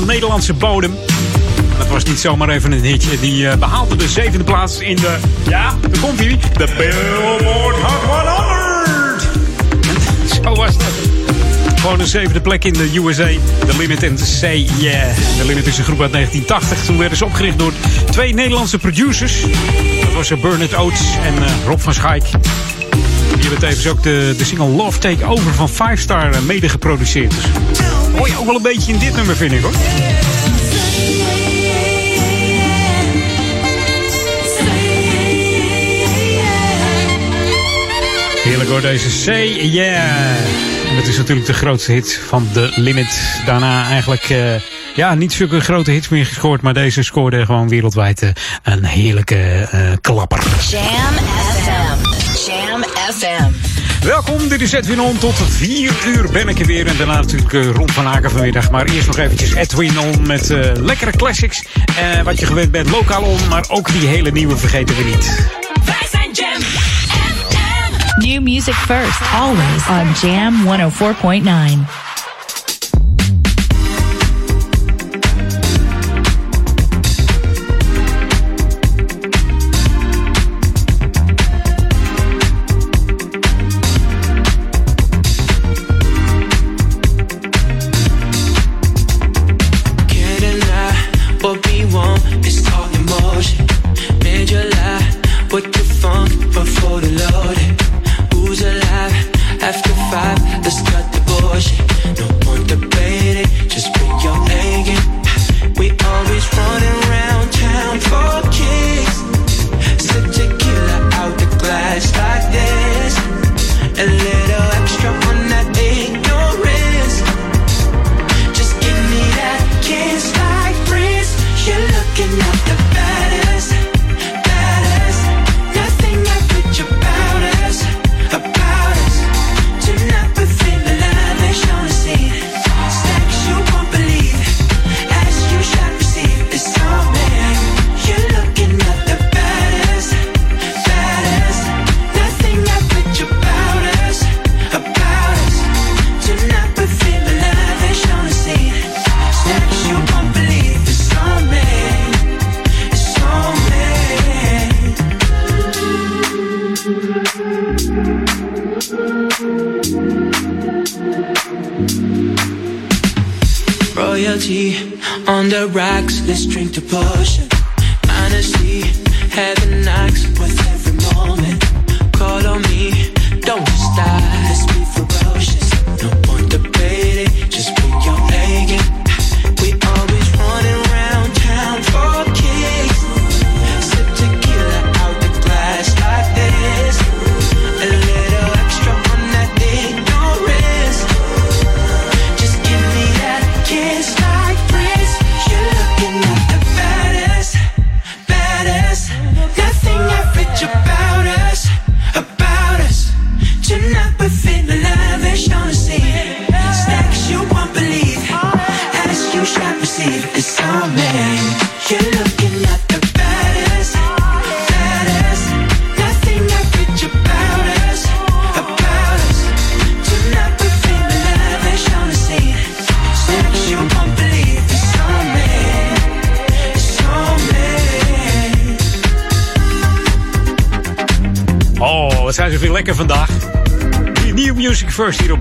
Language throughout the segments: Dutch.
Van Nederlandse bodem. Dat was niet zomaar even een hitje. Die uh, behaalde de zevende plaats in de... Ja, daar komt hij. De Billboard Hot 100. Zo was het. Gewoon een zevende plek in de USA. The Limit en Say Yeah. The Limit is een groep uit 1980. Toen werden ze opgericht door twee Nederlandse producers. Dat was Bernard Oates en uh, Rob van Schaik. Die hebben tevens ook de, de single Love Take Over van Five Star mede geproduceerd. Dus hoor je ook wel een beetje in dit nummer, vind ik hoor. Heerlijk hoor, deze Say Yeah. Dat is natuurlijk de grootste hit van The Limit. Daarna eigenlijk uh, ja, niet zulke grote hits meer gescoord. Maar deze scoorde gewoon wereldwijd uh, een heerlijke uh, klapper. Jam FM. Jam FM. Welkom, dit is Edwin On. Tot 4 uur ben ik er weer. En daarna natuurlijk uh, Ron van Aken vanmiddag. Maar eerst nog eventjes Edwin On met uh, lekkere classics. Uh, wat je gewend bent, lokaal on. Maar ook die hele nieuwe vergeten we niet. Wij zijn Jam New music first, always on Jam 104.9.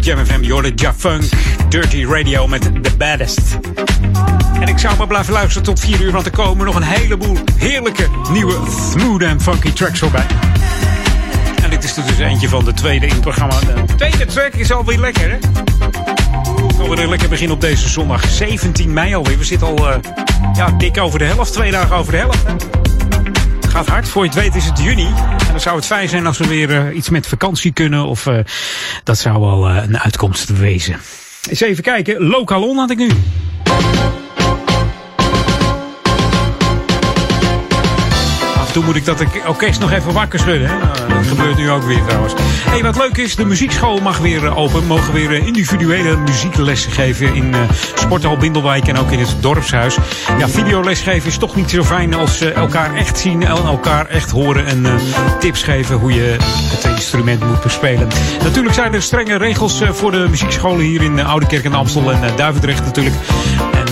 Jam FM. Jordan Jafunk, Dirty Radio met The Baddest. En ik zou maar blijven luisteren tot 4 uur, want er komen nog een heleboel heerlijke nieuwe smooth en funky tracks voorbij. En dit is dus eentje van de tweede in het programma. De tweede track is alweer lekker, hè? We weer lekker beginnen op deze zondag 17 mei alweer. We zitten al uh, ja, dik over de helft, twee dagen over de helft. Het gaat hard. Voor je het weet is het juni. En dan zou het fijn zijn als we weer uh, iets met vakantie kunnen. Of uh, dat zou wel uh, een uitkomst wezen. Eens even kijken. Lokalon had ik nu. Toe moet ik dat orkest nog even wakker schudden. Hè? Nou, dat gebeurt nu ook weer trouwens. Hey, wat leuk is, de muziekschool mag weer open. Mogen weer individuele muzieklessen geven in uh, Sporthal Bindelwijk en ook in het dorpshuis. Ja, videolesgeven is toch niet zo fijn als elkaar echt zien en elkaar echt horen en tips geven hoe je het instrument moet bespelen. Natuurlijk zijn er strenge regels voor de muziekscholen hier in Oude Kerk en Amstel en Duivendrecht natuurlijk.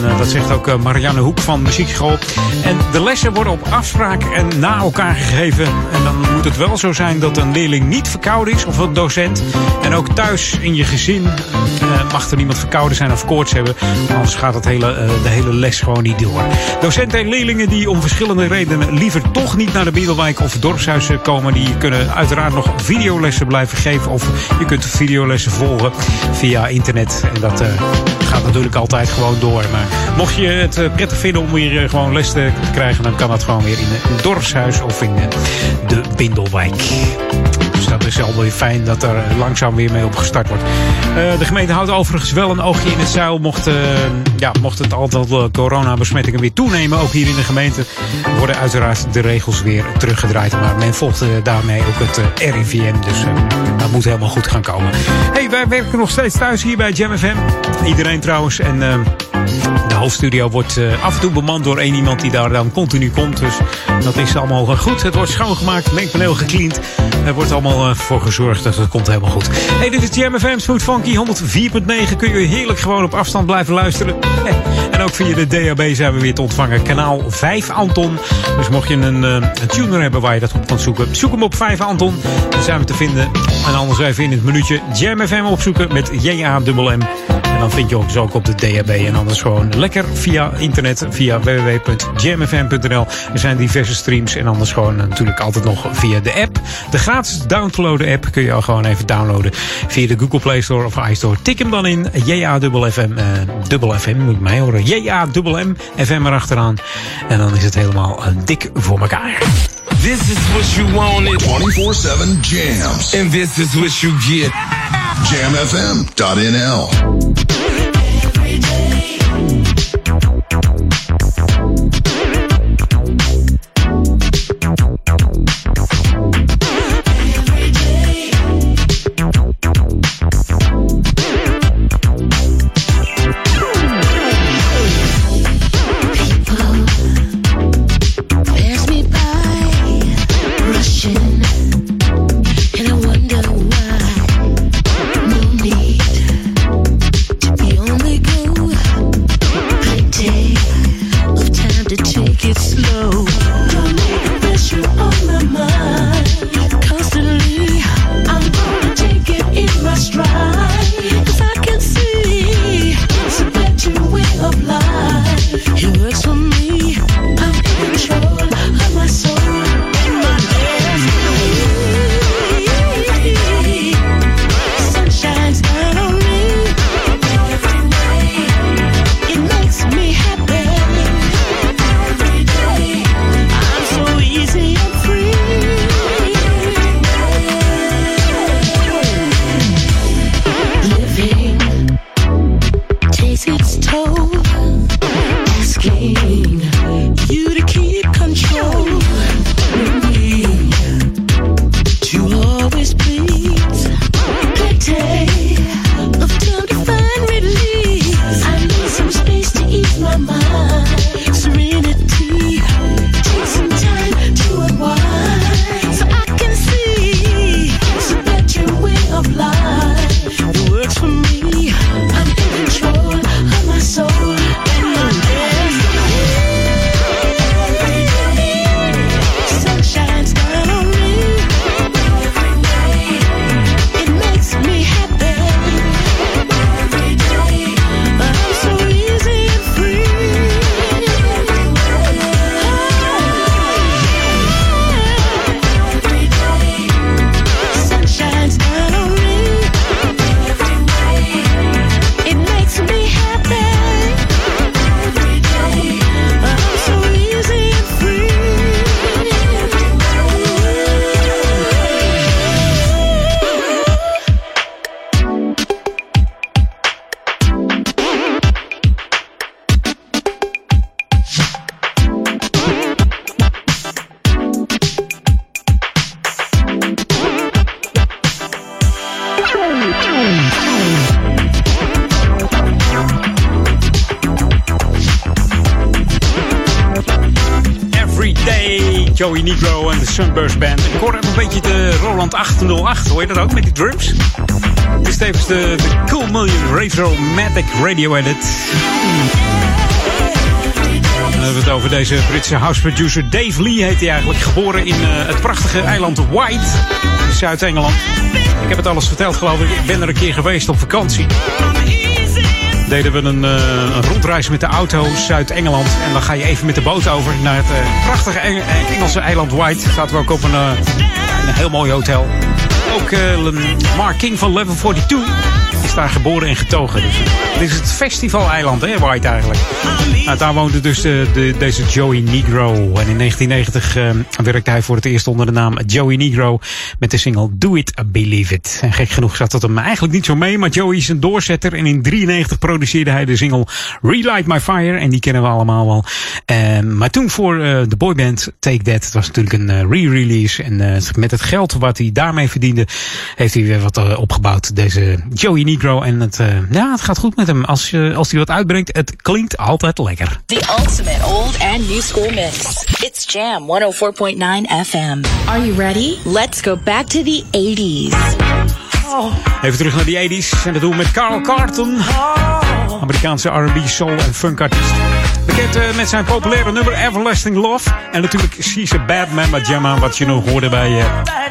En uh, dat zegt ook uh, Marianne Hoek van Muziekschool. En de lessen worden op afspraak en na elkaar gegeven. En dan moet het wel zo zijn dat een leerling niet verkouden is of een docent. En ook thuis in je gezin uh, mag er niemand verkouden zijn of koorts hebben. Anders gaat het hele, de hele les gewoon niet door. Docenten en leerlingen die om verschillende redenen liever toch niet naar de Middelwijk of dorpshuis komen, die kunnen uiteraard nog videolessen blijven geven. Of je kunt videolessen volgen via internet. En dat gaat natuurlijk altijd gewoon door. Maar mocht je het eh, prettig vinden om weer eh, gewoon les te krijgen, dan kan dat gewoon weer in het dorpshuis of in de Bindelwijk. Dus dat is alweer fijn dat er langzaam weer mee opgestart wordt. Uh, de gemeente houdt overigens wel een oogje in het zuil. Mocht, uh, ja, mocht het aantal coronabesmettingen weer toenemen, ook hier in de gemeente, worden uiteraard de regels weer teruggedraaid. Maar men volgt daarmee ook het RIVM. Dus dat moet helemaal goed gaan komen. hey, wij werken nog steeds thuis hier bij Jam FM. Iedereen trouwens. En de hoofdstudio wordt uh, af en toe bemand door één iemand die daar dan continu komt. Dus dat is allemaal goed. Het wordt schoongemaakt, mengpaneel gecleand. Er wordt allemaal uh, voor gezorgd. Dus het komt helemaal goed. Dit is Jam FM Smooth Funky 104.9. Kun je heerlijk gewoon op afstand blijven luisteren. En ook via de DAB zijn we weer te ontvangen. Kanaal 5 Anton. Dus mocht je een, uh, een tuner hebben waar je dat op kan zoeken. Zoek hem op 5 Anton. Dan zijn we te vinden. En anders even in het minuutje Jam FM opzoeken met J-A-M-M. Dan vind je ons ook op de DAB. En anders gewoon lekker via internet, via www.jamfm.nl. Er zijn diverse streams en anders gewoon natuurlijk altijd nog via de app. De gratis downloaden app kun je al gewoon even downloaden via de Google Play Store of iStore. Tik hem dan in JA-FM, uh, dubbel FM moet mij horen. JA-M, FM erachteraan. En dan is het helemaal uh, dik voor elkaar. This is what you wanted. 24-7 jams. And this is what you get. Jamfm.nl Sunburst Band. Ik hoor een beetje de Roland 808, hoor je dat ook met die drums? Het is tevens de, Cool Million Retro-Matic Radio Edit. Dan hebben we het over deze Britse house producer Dave Lee, heet hij eigenlijk. Geboren in uh, het prachtige eiland White, in Zuid-Engeland. Ik heb het alles verteld, geloof ik. Ik ben er een keer geweest op vakantie deden we een, uh, een, rondreis met de auto Zuid-Engeland. En dan ga je even met de boot over naar het uh, prachtige Eng Engelse eiland White. Zaten we ook op een, uh, een heel mooi hotel. Ook Mark King van Level 42 daar geboren en getogen. Dus dit is het festivaleiland, hè, White eigenlijk. Nou, daar woonde dus de, de, deze Joey Negro. En in 1990 werkte hij voor het eerst onder de naam Joey Negro met de single Do It, Believe It. En gek genoeg zat dat hem eigenlijk niet zo mee, maar Joey is een doorzetter. En in 93 produceerde hij de single Relight My Fire. En die kennen we allemaal wel. Um, maar toen voor uh, de boyband Take That. Het was natuurlijk een re-release. En met het geld wat hij daarmee verdiende, heeft hij weer wat opgebouwd. Deze Joey Negro. En het, ja, het gaat goed met hem. Als, als hij wat uitbrengt, het klinkt altijd lekker. The ultimate old and new school mix. It's Jam 104.9 FM. Are you ready? Let's go back to the 80s. Even terug naar die 80s. En dat doen we met Carl Carlton. Amerikaanse R&B, soul en funk artiest. Bekend uh, met zijn populaire nummer Everlasting Love. En natuurlijk She's a Bad Mama Jamma. Wat je nog hoorde bij uh,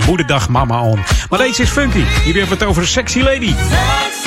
Moederdag Mama On. Maar deze is funky. Hier hebben we het over Sexy Lady. Sexy lady,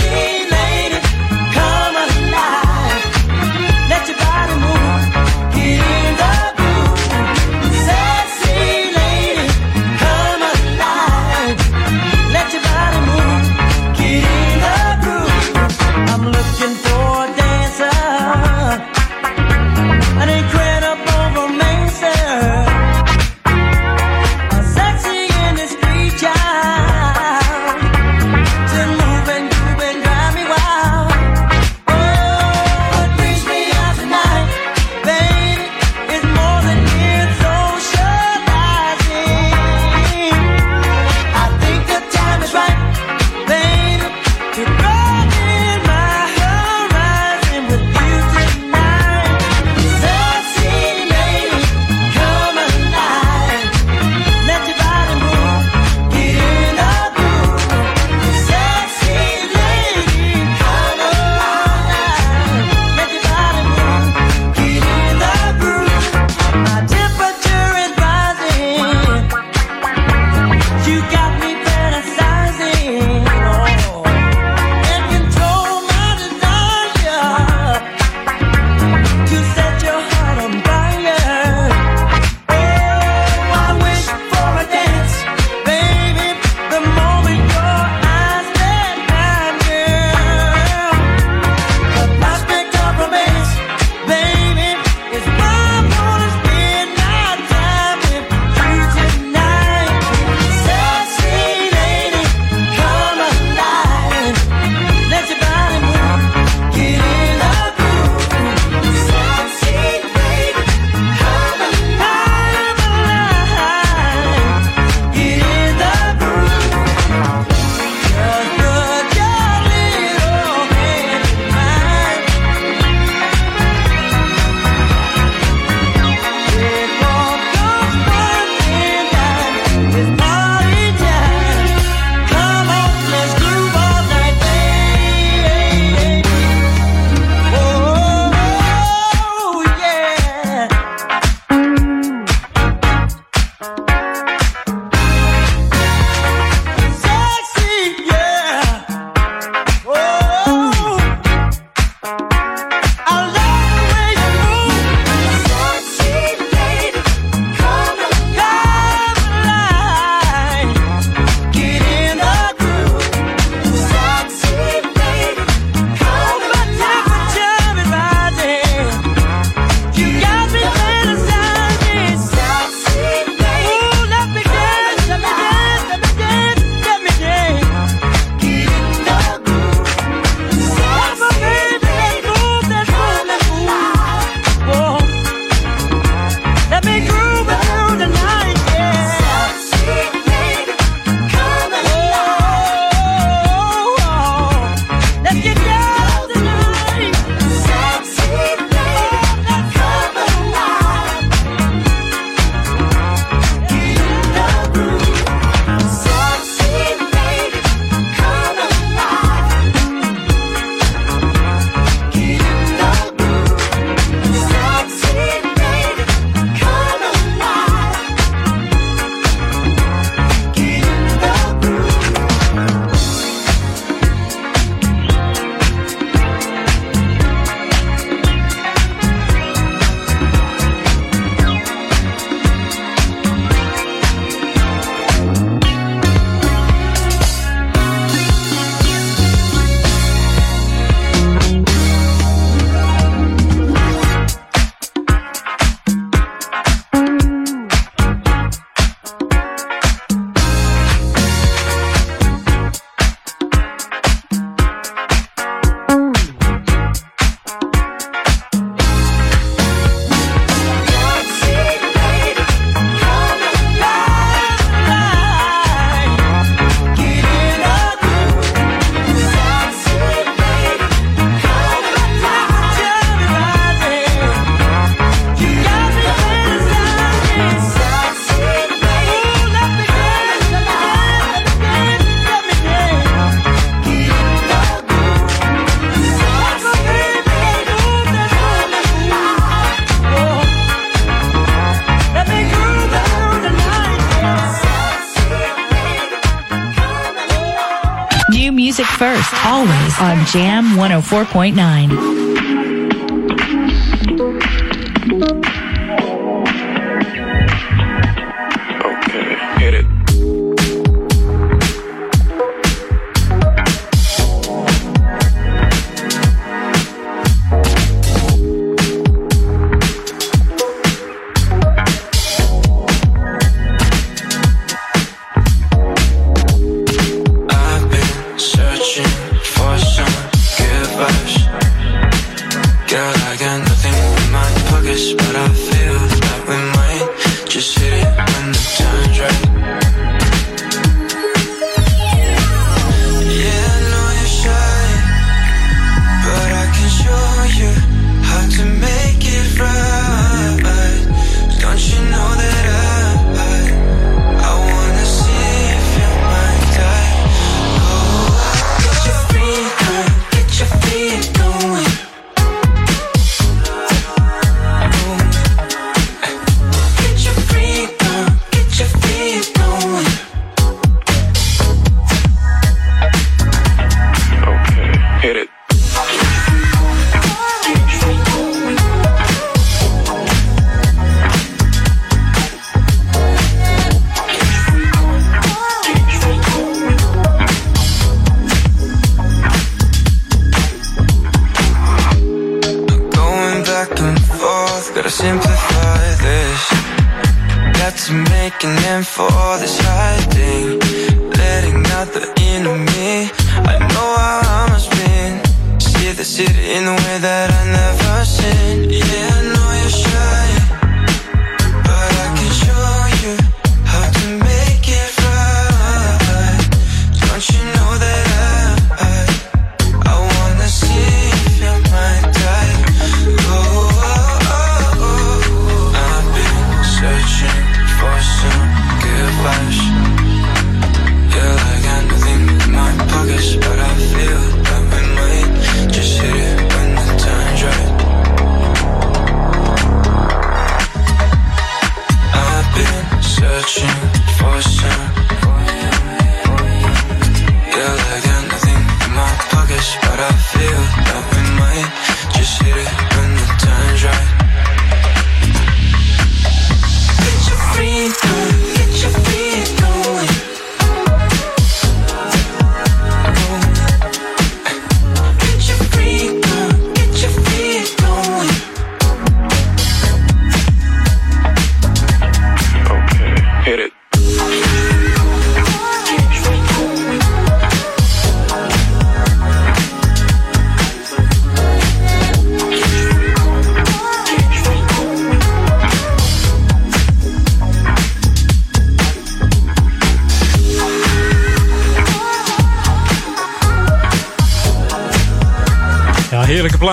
104.9.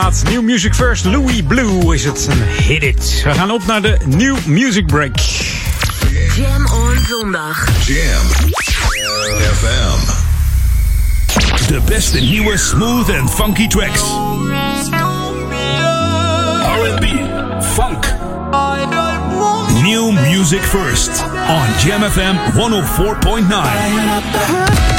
New Music First, Louis Blue is het. Een hit it. We gaan op naar de New Music Break. Jam on zondag. Jam. FM. De beste nieuwe smooth and funky tracks. R&B, funk. New Music First on Jam FM 104.9.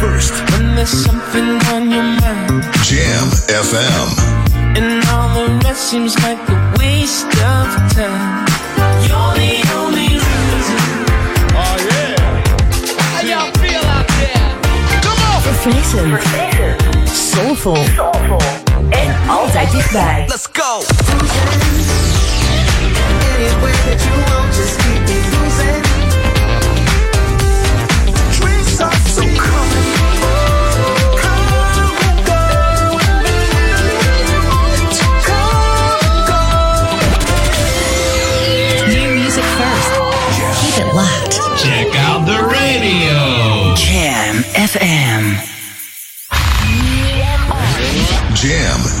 first. When there's something on your mind. Jam FM. And all the rest seems like a waste of time. You're the only reason. Oh yeah. How y'all feel out there? Come on. Soulful. Soulful. En altijd dichtbij. Let's go. Anywhere that you want.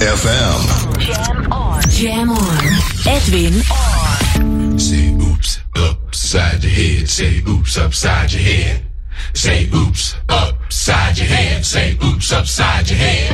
FM. Jam on. Jam on. Edwin on. Say oops upside your head. Say oops upside your head. Say oops upside your head. Say oops upside your head.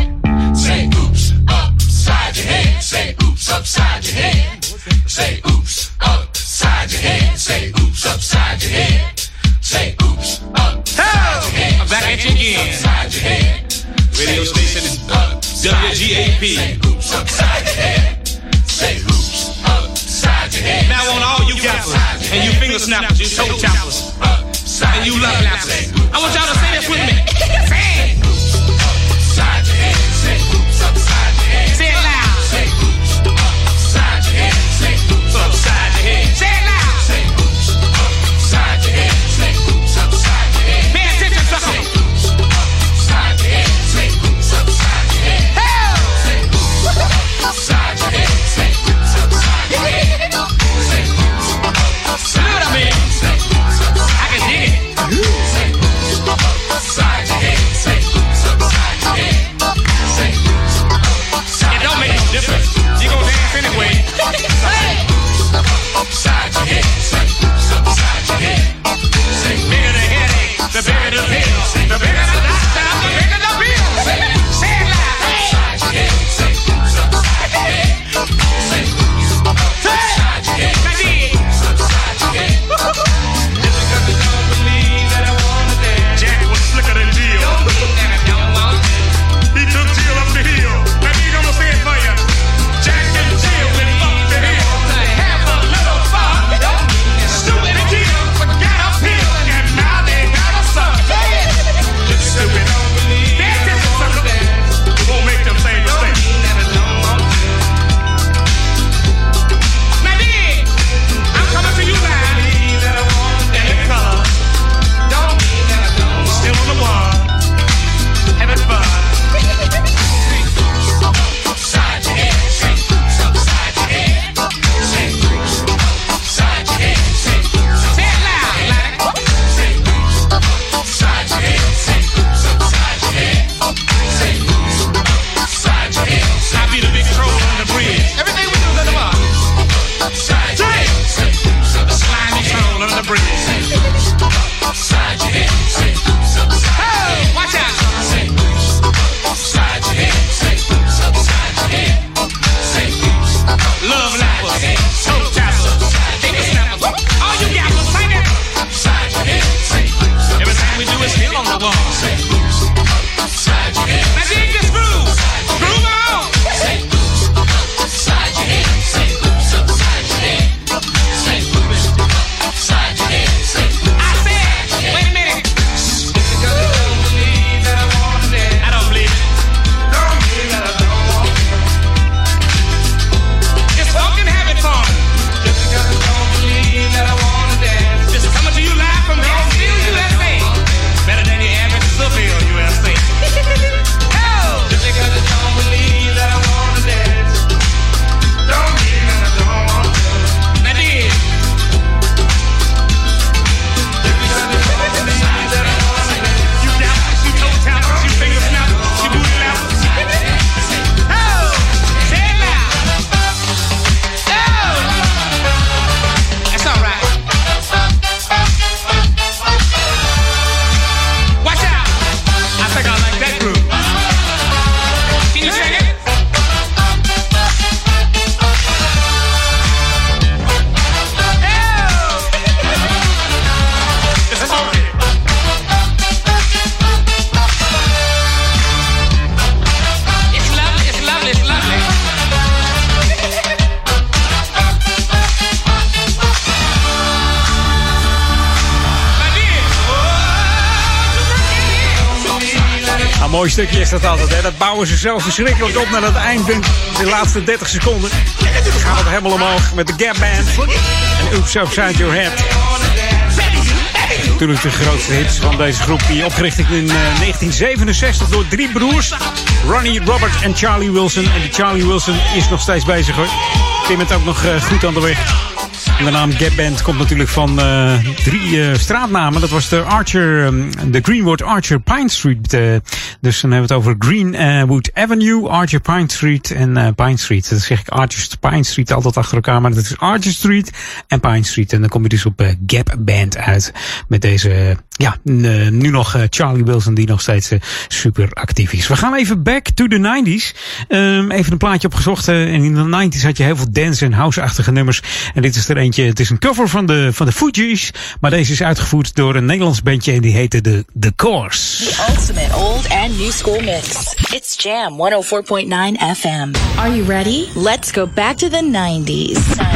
stukje is dat altijd. Hè? Dat bouwen ze zelf verschrikkelijk op naar het eindpunt. De laatste 30 seconden Gaan het helemaal omhoog met de Gap Band. En Oops Upside Your Head. Natuurlijk de grootste hits van deze groep. Die opgericht is in eh, 1967 door drie broers. Ronnie, Robert en Charlie Wilson. En de Charlie Wilson is nog steeds bezig hoor. Tim het ook nog eh, goed aan de weg. De naam Gap Band komt natuurlijk van eh, drie straatnamen. Dat was de Archer, ehm, de Greenwood Archer Pine Street dus dan hebben we het over Greenwood Avenue, Archer Pine Street en Pine Street. Dat zeg ik Archer Pine Street altijd achter elkaar, maar dat is Archer Street en Pine Street. En dan kom je dus op Gap Band uit met deze, ja, nu nog Charlie Wilson die nog steeds super actief is. We gaan even back to the 90s. Um, even een plaatje opgezocht. en in de 90s had je heel veel dance en house-achtige nummers. En dit is er eentje, het is een cover van de, van de Fugees. Maar deze is uitgevoerd door een Nederlands bandje en die heette The, The Course. The ultimate old and new school mix. It's Jam 104.9 FM. Are you ready? Let's go back to the 90s.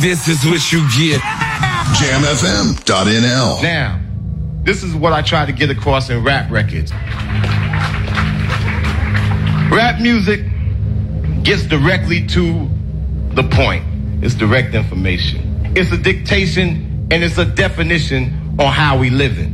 And this is what you get. JamFM.nl. Now, this is what I try to get across in rap records. Rap music gets directly to the point. It's direct information. It's a dictation and it's a definition on how we living.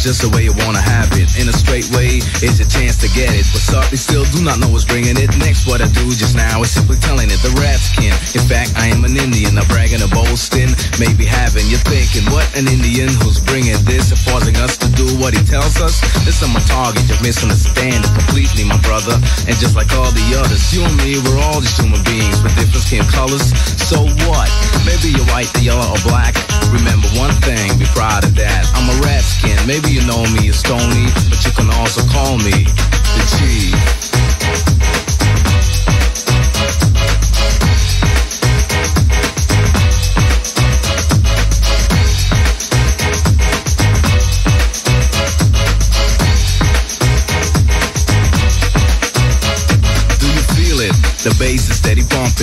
It's just the way you wanna have it. In a straight way, it's your chance to get it. But subtly still do not know what's bringing it. Next, what I do just now is simply telling it the rat skin. In fact, I am an Indian, not bragging or boasting. Maybe having you thinking, what an Indian who's bringing this and forcing us to do what he tells us. This is my target, you misunderstand it completely, my brother. And just like all the others, you and me, we're all just human beings with different skin colors. So what? Maybe you're white, yellow, or black. Remember one thing, be proud of that. I'm a rat skin. Maybe you know me as Stony, but you can also call me the Chief.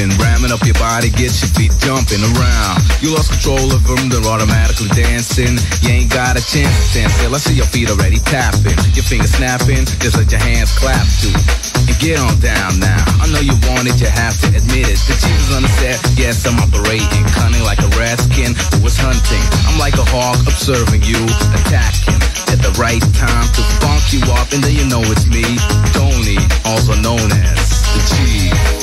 Ramming up your body, get your feet jumping around. You lost control of them, they're automatically dancing. You ain't got a chance to stand still. I see your feet already tapping, your fingers snapping, just let your hands clap too. And get on down now. I know you want it, you have to admit it. The chief is on the set, yes, I'm operating, cunning like a rat skin who was hunting. I'm like a hawk observing you, attacking at the right time to funk you up, and then you know it's me, Tony, also known as the Chief.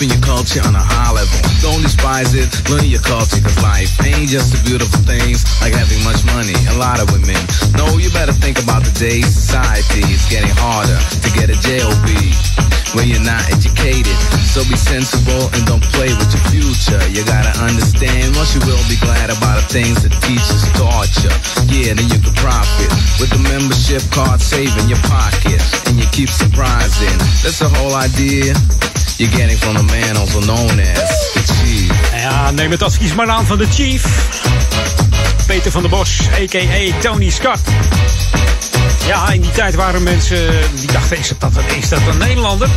Keeping your culture on a high level. Don't despise it, learn your culture cause life ain't just the beautiful things like having much money, a lot of women. No, you better think about today's society. It's getting harder to get a JOB when you're not educated. So be sensible and don't play with your future. You gotta understand once you will be glad about the things that teachers taught you. Yeah, then you can profit with the membership card saving your pocket and you keep surprising. That's the whole idea you're getting from the man also known as the Chief. Ja, neem het advies maar aan van de Chief. Peter van der Bos, a.k.a. Tony Scott. Ja, in die tijd waren mensen die dachten, is dat, dat, is dat een Nederlander?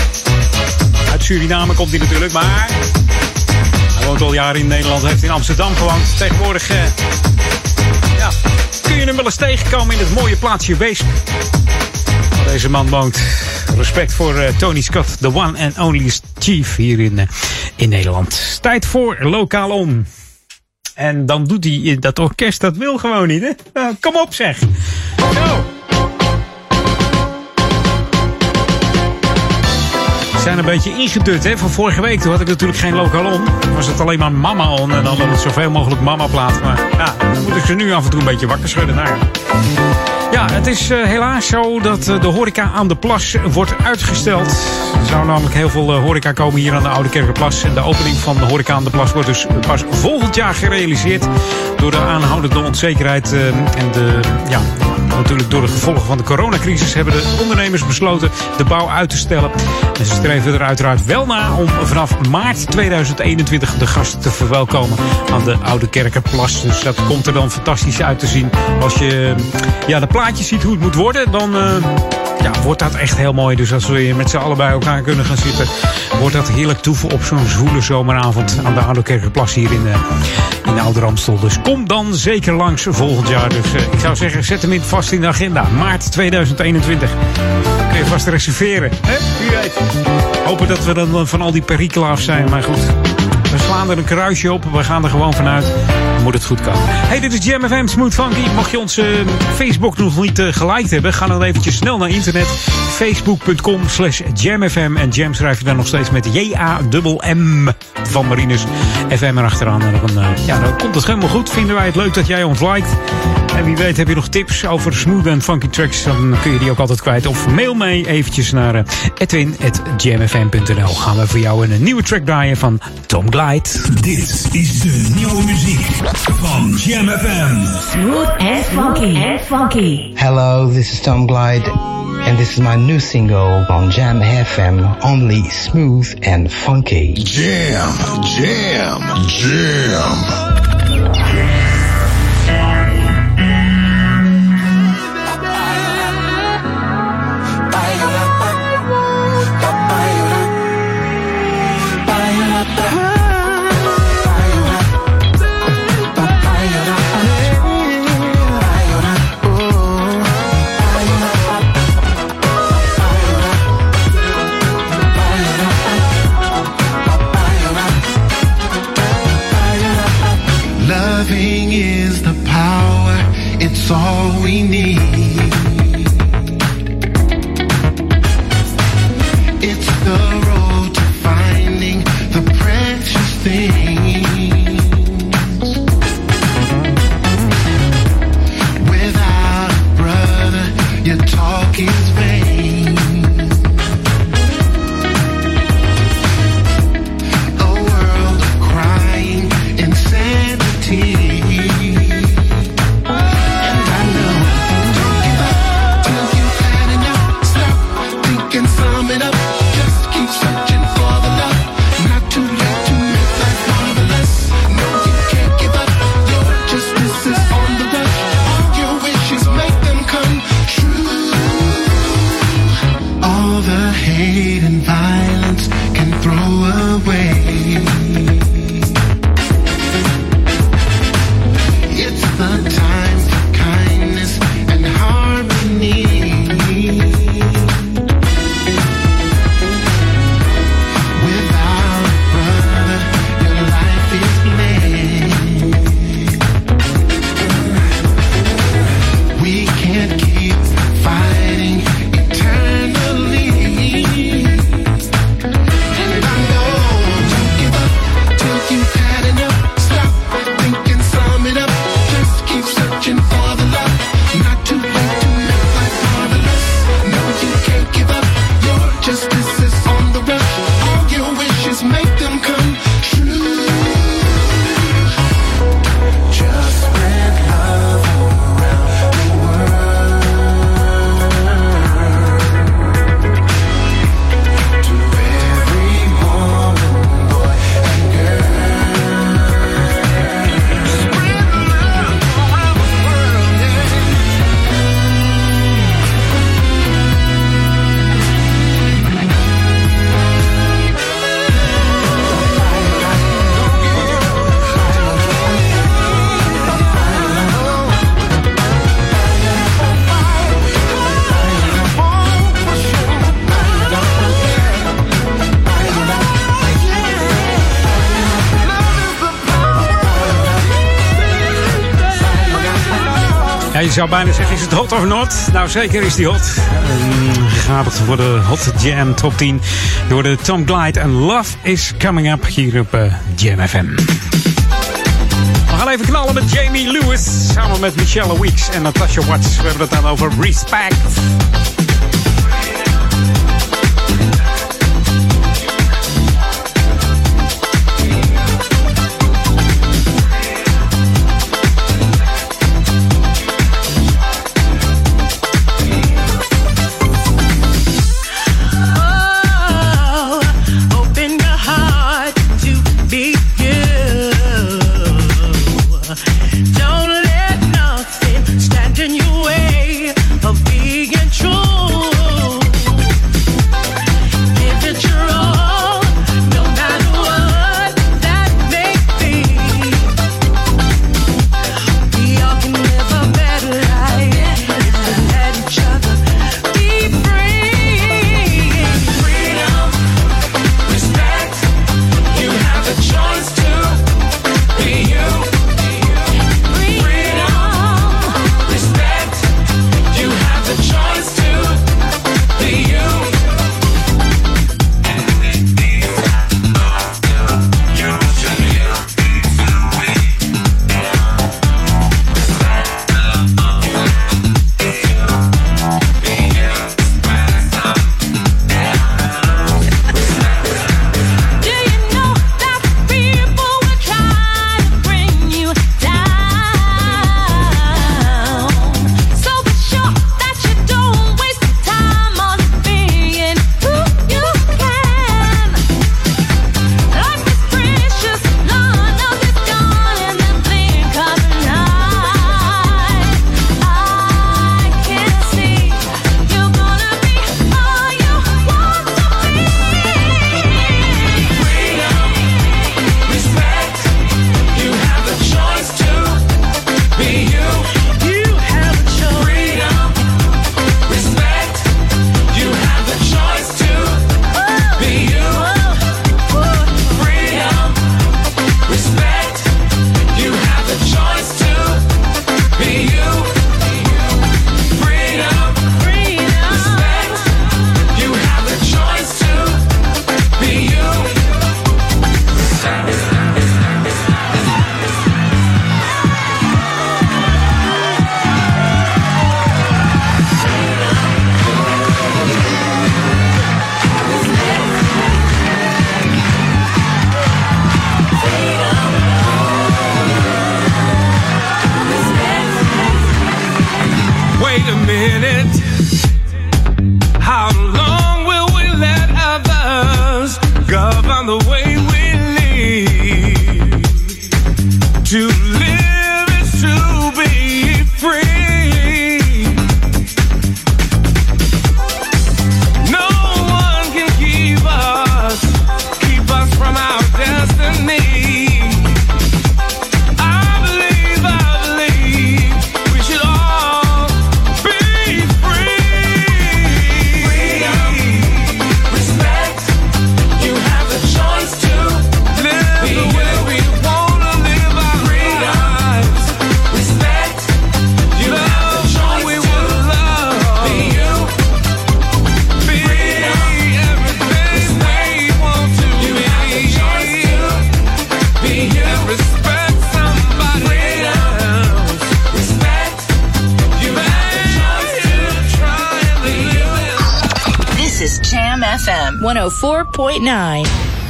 Uit Suriname komt hij natuurlijk, maar hij woont al jaren in Nederland, heeft in Amsterdam gewoond. Tegenwoordig eh, ja, kun je hem wel eens tegenkomen in het mooie plaatsje Weesp. Waar deze man woont. Respect voor eh, Tony Scott, the one and only chief hier in, eh, in Nederland. Tijd voor Lokaal On. En dan doet hij dat orkest, dat wil gewoon niet, hè? Nou, kom op zeg. Zo. Zijn een beetje ingedut hè, van vorige week. Toen had ik natuurlijk geen lokaal on. Was het alleen maar mama on. En dan het zoveel mogelijk mama plaat. Maar ja, dan moet ik ze nu af en toe een beetje wakker schudden. Nou. Ja, het is uh, helaas zo dat uh, de horeca aan de plas wordt uitgesteld. Er zou namelijk heel veel uh, horeca komen hier aan de Oude Kerkenplas. En de opening van de horeca aan de plas wordt dus pas volgend jaar gerealiseerd. Door de aanhoudende onzekerheid en de, ja, natuurlijk door de gevolgen van de coronacrisis hebben de ondernemers besloten de bouw uit te stellen. En ze streven er uiteraard wel naar om vanaf maart 2021 de gasten te verwelkomen aan de Oude Kerkenplas. Dus dat komt er dan fantastisch uit te zien. Als je ja, de plaatjes ziet hoe het moet worden, dan uh, ja, wordt dat echt heel mooi. Dus als we met z'n allen bij elkaar kunnen gaan zitten, wordt dat heerlijk toeven op zo'n zwoele zomeravond aan de Oude Kerkenplas hier in, uh, in Oude Ramstel. Dus kom dan zeker langs volgend jaar. Dus uh, ik zou zeggen, zet hem in vast in de agenda. Maart 2021. Kun je vast reserveren. Hè? Wie weet. Hopen dat we dan van al die perikelen af zijn. Maar goed, we slaan er een kruisje op. We gaan er gewoon vanuit. Moet het goed komen. Hey, dit is Jam FM Smooth Funky. Mocht je onze Facebook nog niet uh, geliked hebben, ga dan eventjes snel naar internet. Facebook.com slash jamfm. En jam schrijf je dan nog steeds met J-A-M-M van Marinus FM erachteraan. En dan, uh, ja, dan komt het helemaal goed. Vinden wij het leuk dat jij ons liked. En wie weet heb je nog tips over smooth en funky tracks. Dan kun je die ook altijd kwijt. Of mail mee eventjes naar uh, edwin.jamfm.nl. Gaan we voor jou een nieuwe track draaien van Tom Glide. Dit is de nieuwe muziek van Jam FM. Smooth and funky and funky. Hello, this is Tom Glide. And this is my new single on Jam FM, only smooth and funky. Jam, jam, jam. We need. Zou bijna zeggen, is het hot of not? Nou, zeker is die hot. Um, gaat voor de Hot Jam Top 10. Je hoorde Tom Glide en Love is Coming Up hier op uh, Jam FM. We gaan even knallen met Jamie Lewis. Samen met Michelle Weeks en Natasha Watts. We hebben het dan over Respect.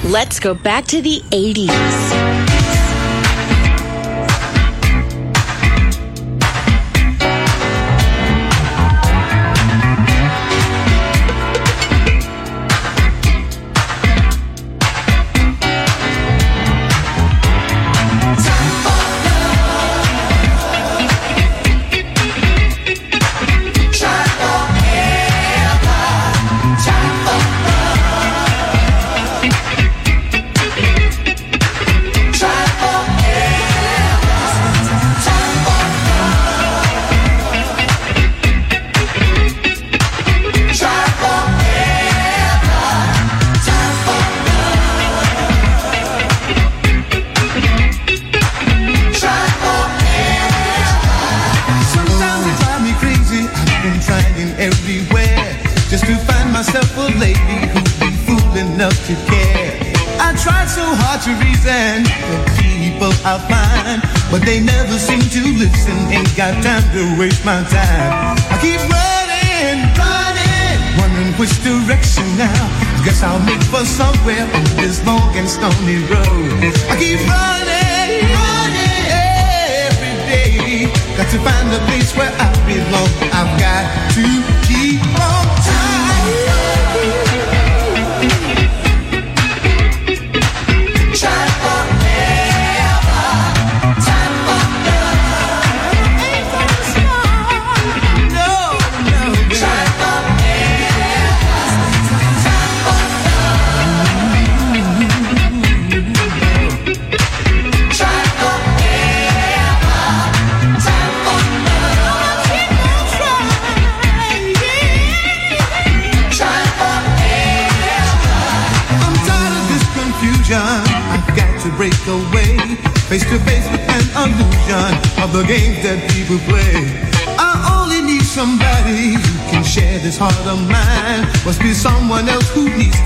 Let's go back to the 80s. lonely road.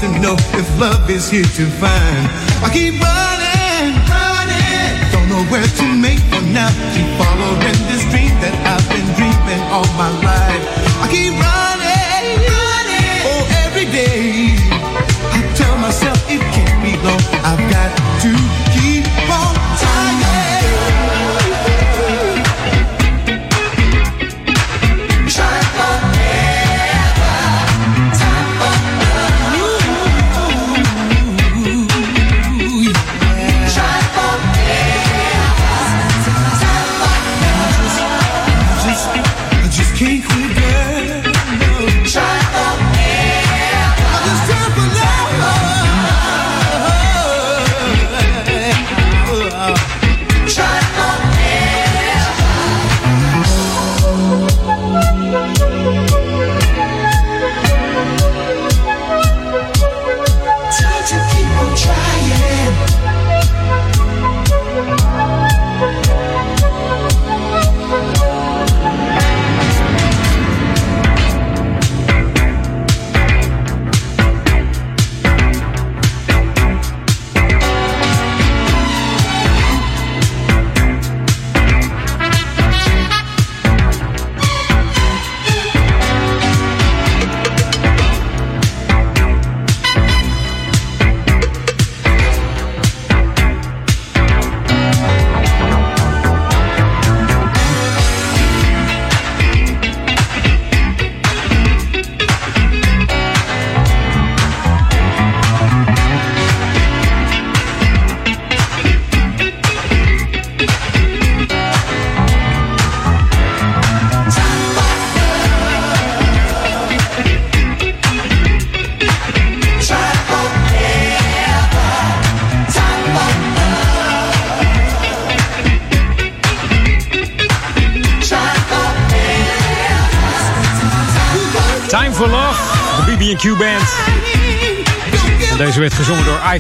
to know if love is here to find. I keep running, running. Don't know where to make for now. Keep following.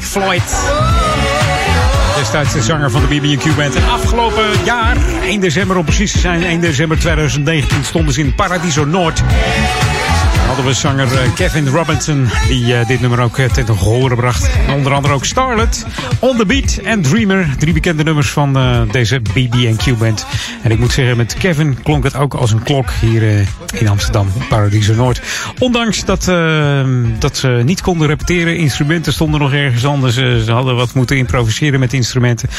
Floyd. Destijds de zanger van de BB&Q Band. En afgelopen jaar, 1 december om precies te zijn, 1 december 2019, stonden ze in Paradiso Noord. Hadden we zanger eh, Kevin Robinson, die eh, dit nummer ook eh, ten gehoor bracht. Onder andere ook Starlet, On The Beat en Dreamer. Drie bekende nummers van deze BB&Q Band. En ik moet zeggen, met Kevin klonk het ook als een klok hier in Amsterdam, Paradiso Noord. Ondanks dat, dat ze niet konden repeteren, instrumenten stonden nog ergens anders. Ze hadden wat moeten improviseren met instrumenten.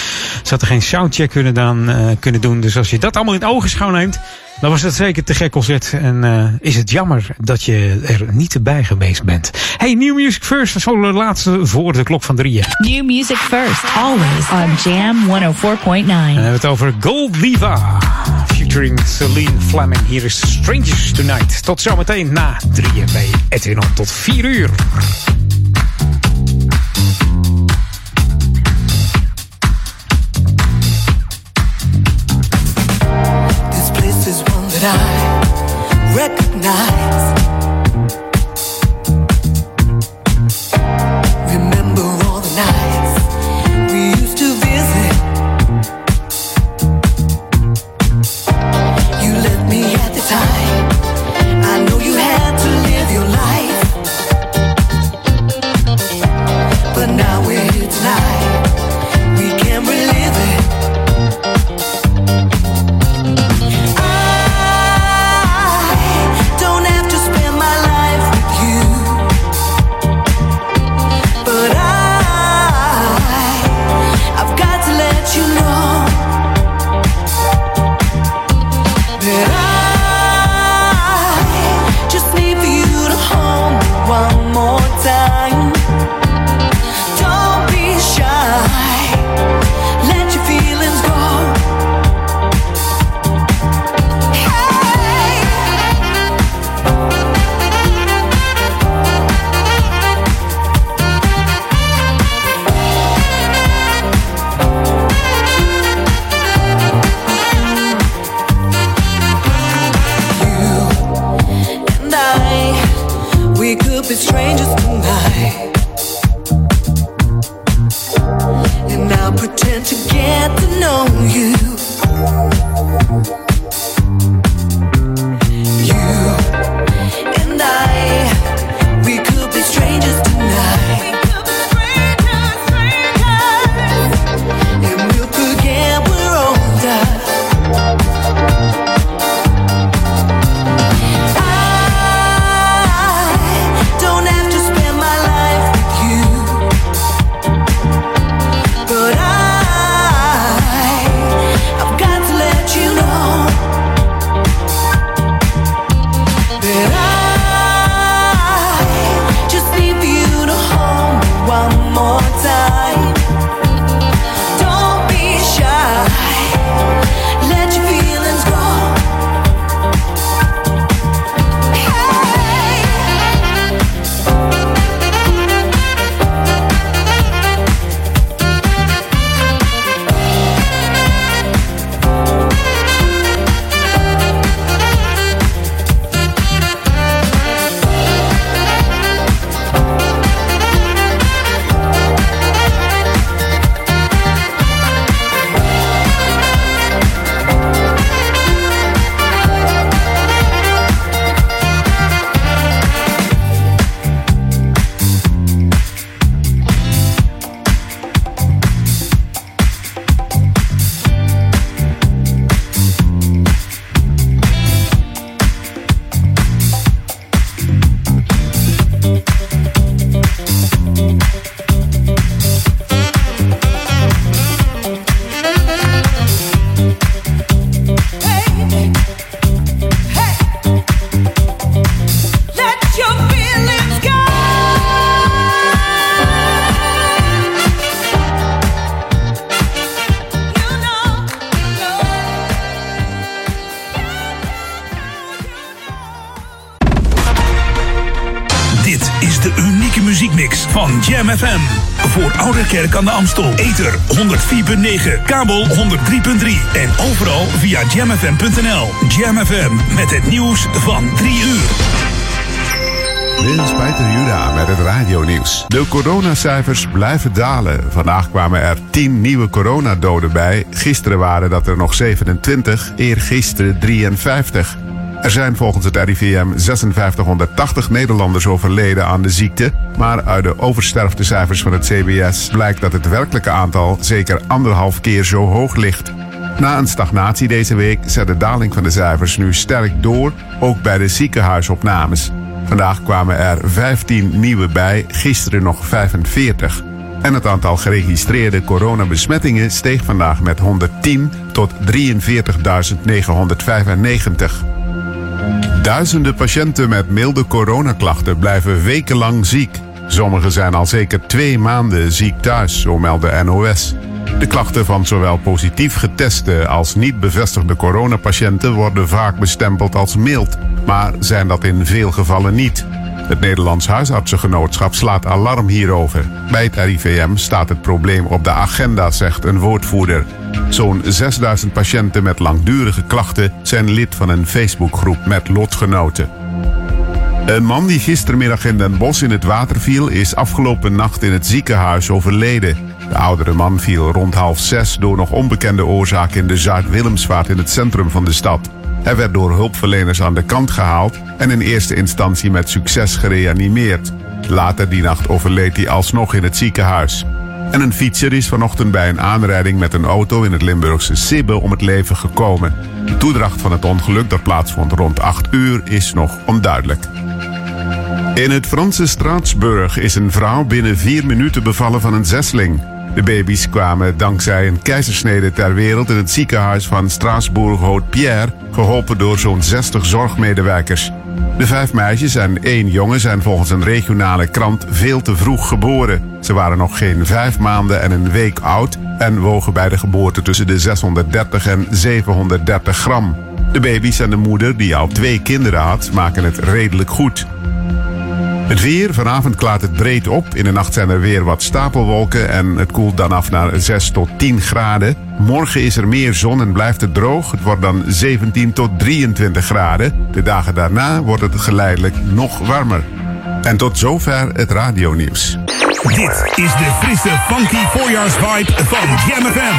Ze hadden geen soundcheck kunnen, dan, kunnen doen. Dus als je dat allemaal in ogenschouw neemt, dan was dat zeker te gek concert. En eh, is het jammer dat je er niet bij geweest bent. Hey, New Music First, dat is wel de laatste voor de klok van drieën. New music first, always on Jam 104.9. En dan hebben we het over Gold Diva. Featuring Celine Fleming. Hier is Strangers Tonight. Tot zometeen na drieën bij Edwin. Tot vier uur. I recognize. Kerk aan de Amstel. Ether 104.9, kabel 103.3 en overal via jamfm.nl. Jam FM met het nieuws van 3 uur. Dit Peter Juda met het radionieuws. De coronacijfers blijven dalen. Vandaag kwamen er 10 nieuwe coronadoden bij. Gisteren waren dat er nog 27, eergisteren 53. Er zijn volgens het RIVM 5680 Nederlanders overleden aan de ziekte. Maar uit de oversterftecijfers van het CBS blijkt dat het werkelijke aantal zeker anderhalf keer zo hoog ligt. Na een stagnatie deze week zet de daling van de cijfers nu sterk door, ook bij de ziekenhuisopnames. Vandaag kwamen er 15 nieuwe bij, gisteren nog 45. En het aantal geregistreerde coronabesmettingen steeg vandaag met 110 tot 43.995. Duizenden patiënten met milde coronaklachten blijven wekenlang ziek. Sommigen zijn al zeker twee maanden ziek thuis, zo meldt NOS. De klachten van zowel positief geteste als niet bevestigde coronapatiënten worden vaak bestempeld als mild, maar zijn dat in veel gevallen niet. Het Nederlands Huisartsengenootschap slaat alarm hierover. Bij het RIVM staat het probleem op de agenda, zegt een woordvoerder. Zo'n 6000 patiënten met langdurige klachten zijn lid van een Facebookgroep met lotgenoten. Een man die gistermiddag in Den Bosch in het water viel, is afgelopen nacht in het ziekenhuis overleden. De oudere man viel rond half zes door nog onbekende oorzaak in de Zuid-Willemsvaart in het centrum van de stad. Hij werd door hulpverleners aan de kant gehaald en in eerste instantie met succes gereanimeerd. Later die nacht overleed hij alsnog in het ziekenhuis. En een fietser is vanochtend bij een aanrijding met een auto in het Limburgse Sibbe om het leven gekomen. De toedracht van het ongeluk dat plaatsvond rond 8 uur is nog onduidelijk. In het Franse Straatsburg is een vrouw binnen vier minuten bevallen van een zesling. De baby's kwamen dankzij een keizersnede ter wereld in het ziekenhuis van Straatsburg-Haute-Pierre, geholpen door zo'n 60 zorgmedewerkers. De vijf meisjes en één jongen zijn volgens een regionale krant veel te vroeg geboren. Ze waren nog geen vijf maanden en een week oud en wogen bij de geboorte tussen de 630 en 730 gram. De baby's en de moeder, die al twee kinderen had, maken het redelijk goed. Het weer, vanavond klaart het breed op. In de nacht zijn er weer wat stapelwolken en het koelt dan af naar 6 tot 10 graden. Morgen is er meer zon en blijft het droog. Het wordt dan 17 tot 23 graden. De dagen daarna wordt het geleidelijk nog warmer. En tot zover het radionieuws. Dit is de frisse, funky voorjaarsvibe van Jam FM.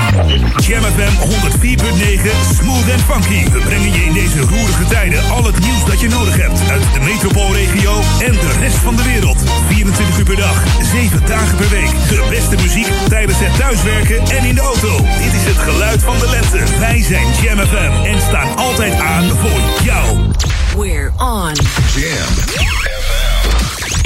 Jam FM 104.9, smooth en funky. We brengen je in deze roerige tijden al het nieuws dat je nodig hebt. Uit de metropoolregio en de rest van de wereld. 24 uur per dag, 7 dagen per week. De beste muziek tijdens het thuiswerken en in de auto. Dit is het geluid van de lente. Wij zijn Jam FM en staan altijd aan voor jou. We're on. Jam.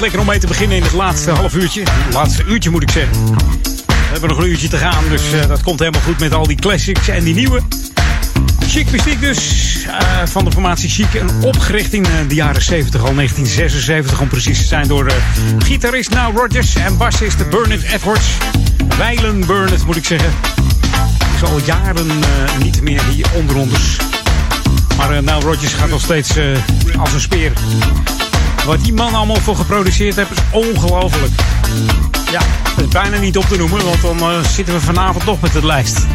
Lekker om mee te beginnen in het laatste half uurtje. Laatste uurtje moet ik zeggen. We hebben nog een uurtje te gaan, dus uh, dat komt helemaal goed met al die classics en die nieuwe. Chic Mystiek dus, uh, van de formatie Chic. En opgericht in uh, de jaren 70, al 1976 om precies te zijn, door gitarist Now Rogers en bassist Bernard Edwards. Weilen Bernard moet ik zeggen. Is al jaren niet meer hier onder ons. Maar Now Rogers gaat nog steeds als een speer. Wat die man allemaal voor geproduceerd heeft, is ongelooflijk. Ja, bijna niet op te noemen, want dan uh, zitten we vanavond nog met het lijst.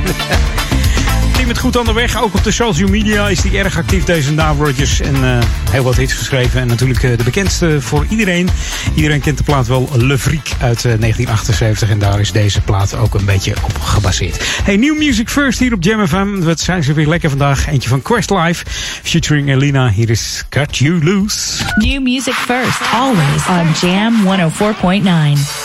het goed aan de weg. Ook op de social media is hij erg actief, deze Now Rodgers. En uh, heel wat hits geschreven. En natuurlijk uh, de bekendste voor iedereen. Iedereen kent de plaat wel Le Freak uit 1978. En daar is deze plaat ook een beetje op gebaseerd. Hey, New Music First hier op Jam FM. Wat zijn ze weer lekker vandaag. Eentje van Questlife. Featuring Elina. Hier is Cut You Loose. New Music First. Always on Jam 104.9.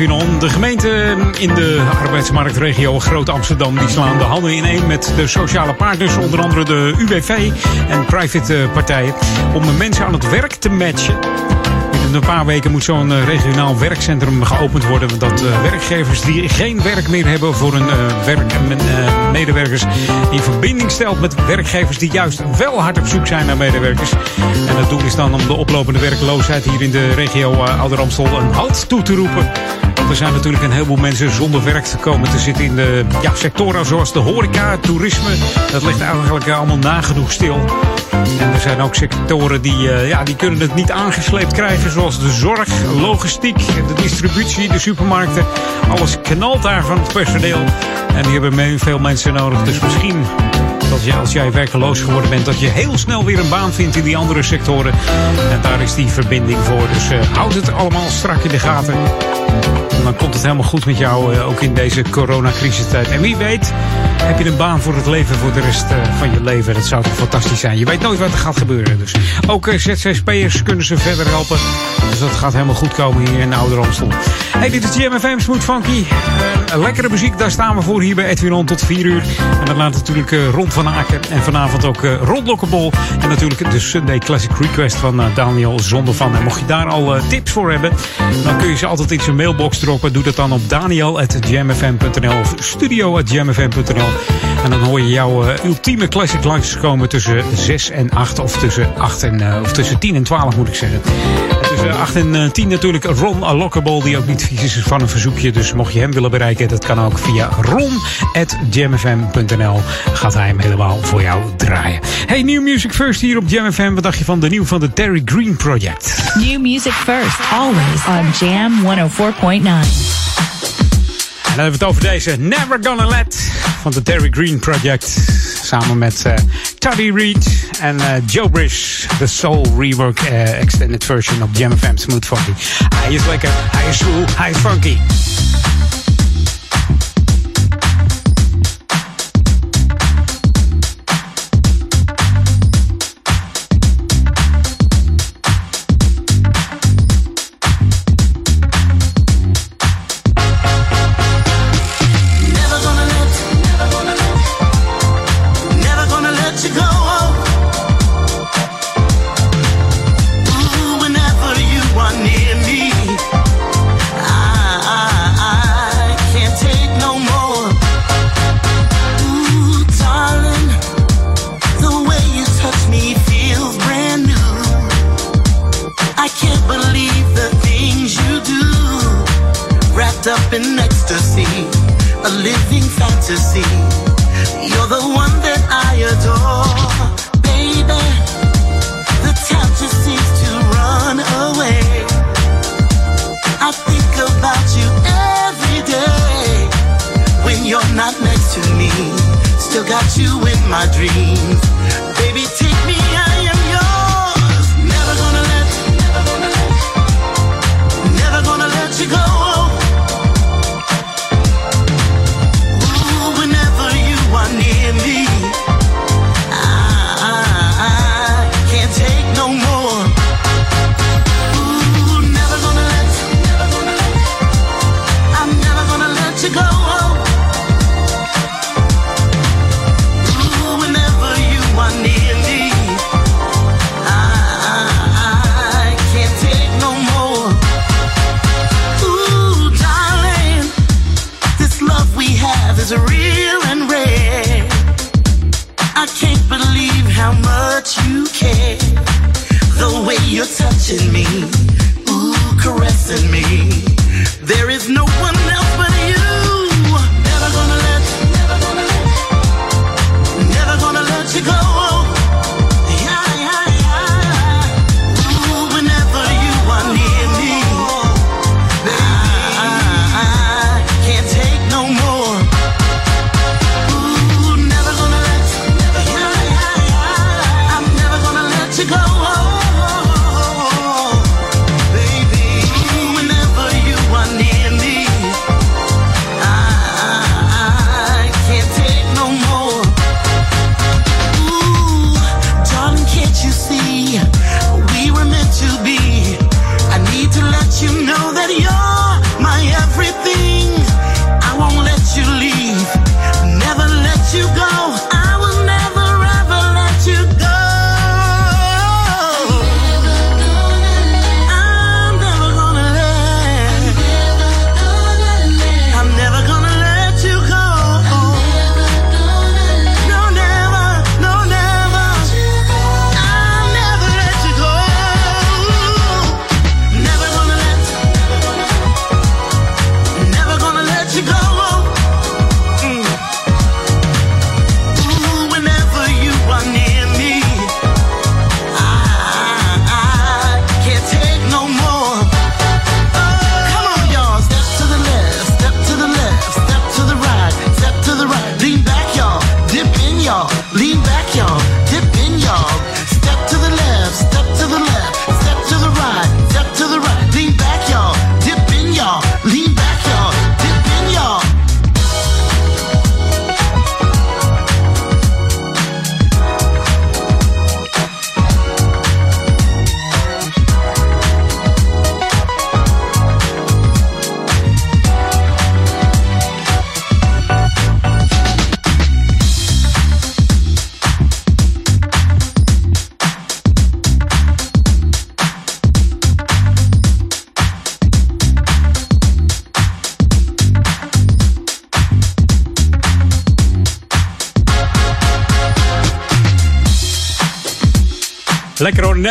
De gemeente in de arbeidsmarktregio Groot Amsterdam... die slaan de handen ineen met de sociale partners... onder andere de UWV en private eh, partijen... om de mensen aan het werk te matchen. In een paar weken moet zo'n eh, regionaal werkcentrum geopend worden. Dat uh, werkgevers die geen werk meer hebben voor hun werk, medewerkers... in verbinding stelt met werkgevers die juist wel hard op zoek zijn naar medewerkers. En het doel is dan om de oplopende werkloosheid hier in de regio Ouder Amstel een halt toe te roepen. Er zijn natuurlijk een heleboel mensen zonder werk te komen te zitten in de ja, sectoren zoals de horeca, toerisme. Dat ligt eigenlijk allemaal nagenoeg stil. En er zijn ook sectoren die, uh, ja, die kunnen het niet aangesleept krijgen. Zoals de zorg, logistiek, de distributie, de supermarkten. Alles knalt daar van het personeel. En die hebben veel mensen nodig. Dus misschien dat als jij werkeloos geworden bent, dat je heel snel weer een baan vindt in die andere sectoren. En daar is die verbinding voor. Dus uh, houd het allemaal strak in de gaten. Dan komt het helemaal goed met jou, uh, ook in deze coronacrisistijd. En wie weet, heb je een baan voor het leven, voor de rest uh, van je leven. Dat zou toch fantastisch zijn. Je weet nooit wat er gaat gebeuren. Dus ook uh, ZZP'ers kunnen ze verder helpen. Dus dat gaat helemaal goed komen hier in Amstel. Hey, dit is GMFM Smooth Funky. lekkere muziek, daar staan we voor hier bij Edwin tot 4 uur. En dan laat natuurlijk rond van Aken. En vanavond ook Rond Lokkerbol. En natuurlijk de Sunday Classic Request van Daniel Zonder van. En mocht je daar al tips voor hebben, dan kun je ze altijd in zijn mailbox droppen. Doe dat dan op daniel.jamfm.nl of studio.jamfm.nl. En dan hoor je jouw uh, ultieme classic langskomen tussen 6 en 8. Of tussen, 8 en, uh, of tussen 10 en 12 moet ik zeggen. En tussen 8 en uh, 10 natuurlijk Ron Lockable, die ook niet vies is van een verzoekje. Dus mocht je hem willen bereiken, dat kan ook via ron.jamfm.nl. Gaat hij hem helemaal voor jou draaien. Hey, New Music First hier op Jam FM. Wat dacht je van de nieuw van de Terry Green Project? New music first, always on Jam 104.9. En dan hebben we het over deze Never Gonna Let van de Terry Green Project. Samen met uh, Toddy Reed en uh, Joe Brish. De Soul Rework uh, Extended Version op Jam Smooth Funky. Hij is lekker, hij is cool, hij is funky.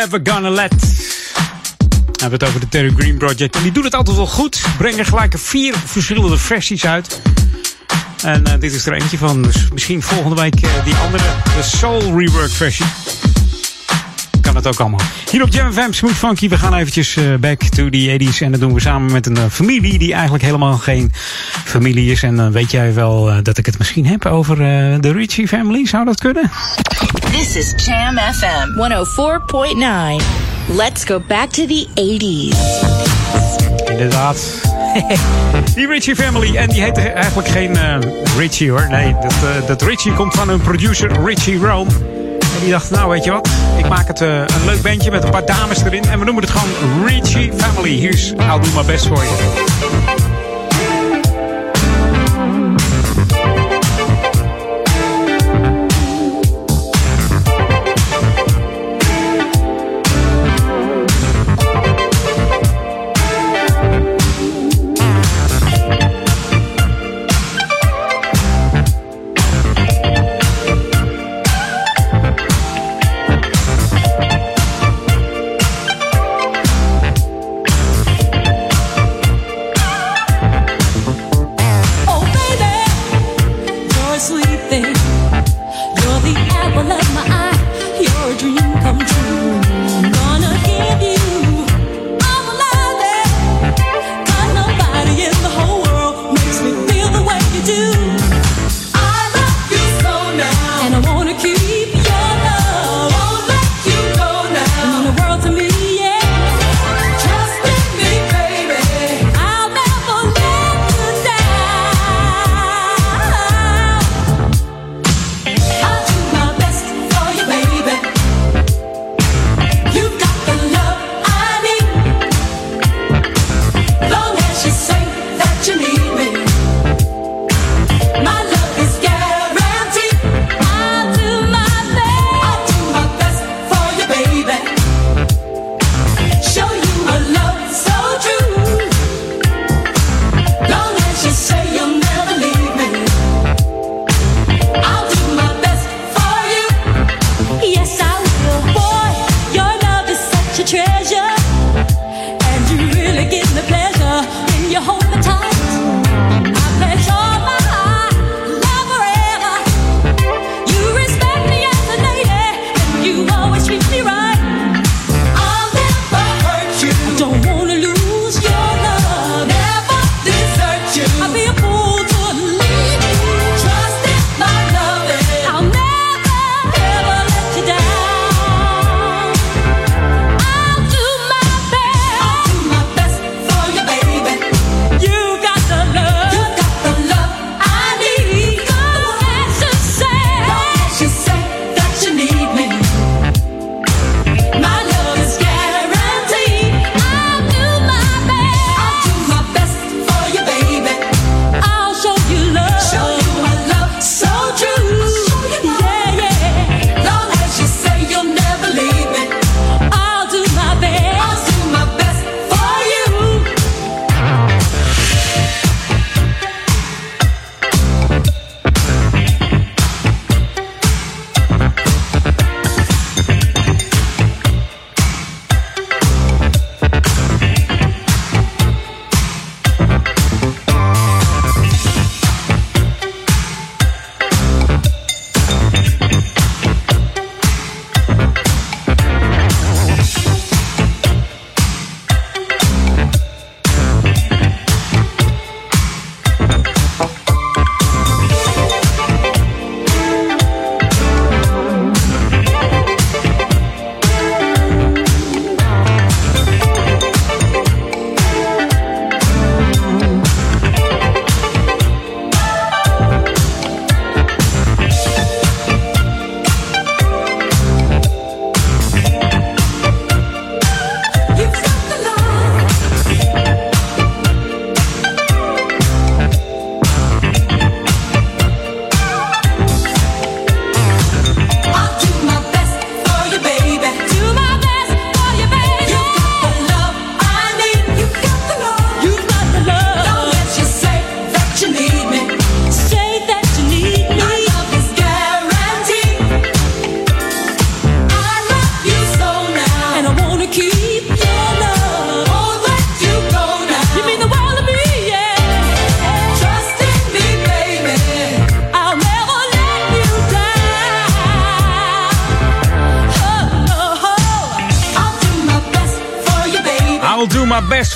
Never Gonna Let. We hebben het over de Terry Green Project. En die doen het altijd wel goed. Brengen gelijk vier verschillende versies uit. En uh, dit is er eentje van. Dus misschien volgende week uh, die andere, de Soul Rework versie. Kan het ook allemaal. Hier op Jam FM Smooth Funky. We gaan eventjes uh, back to the 80s. En dat doen we samen met een familie die eigenlijk helemaal geen familie is. En dan weet jij wel dat ik het misschien heb over de Richie family. Zou dat kunnen? This is Jam FM 104.9. Let's go back to the 80s. Inderdaad. die Richie Family. En die heet eigenlijk geen uh, Richie hoor. Nee, dat, uh, dat Richie komt van een producer, Richie Rome. Die dacht, nou weet je wat, ik maak het uh, een leuk bandje met een paar dames erin. En we noemen het gewoon Richie Family. Hier is I'll Do My Best voor je.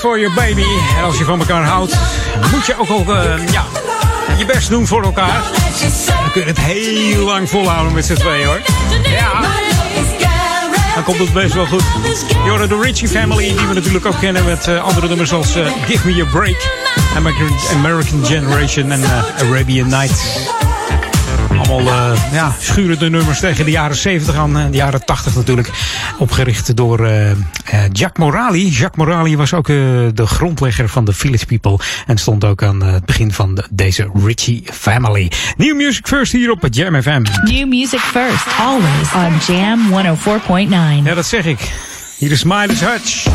For you, baby. En als je van elkaar houdt, moet je ook, ook uh, ja, je best doen voor elkaar. Dan kun je het heel lang volhouden met z'n tweeën hoor. Ja. Dan komt het best wel goed. Je hoorde de Richie Family, die we natuurlijk ook kennen met uh, andere nummers als uh, Give Me a Break, American, American Generation en Arabian Nights. Allemaal uh, ja, schurende nummers tegen de jaren 70 aan, de jaren 80 natuurlijk. Opgericht door uh, Jacques Morali. Jacques Morali was ook de grondlegger van de Village People. En stond ook aan het begin van de, deze Richie Family. New Music First hier op Jam FM. New Music First, always on Jam 104.9. Ja, dat zeg ik. Hier is Midas Hutch.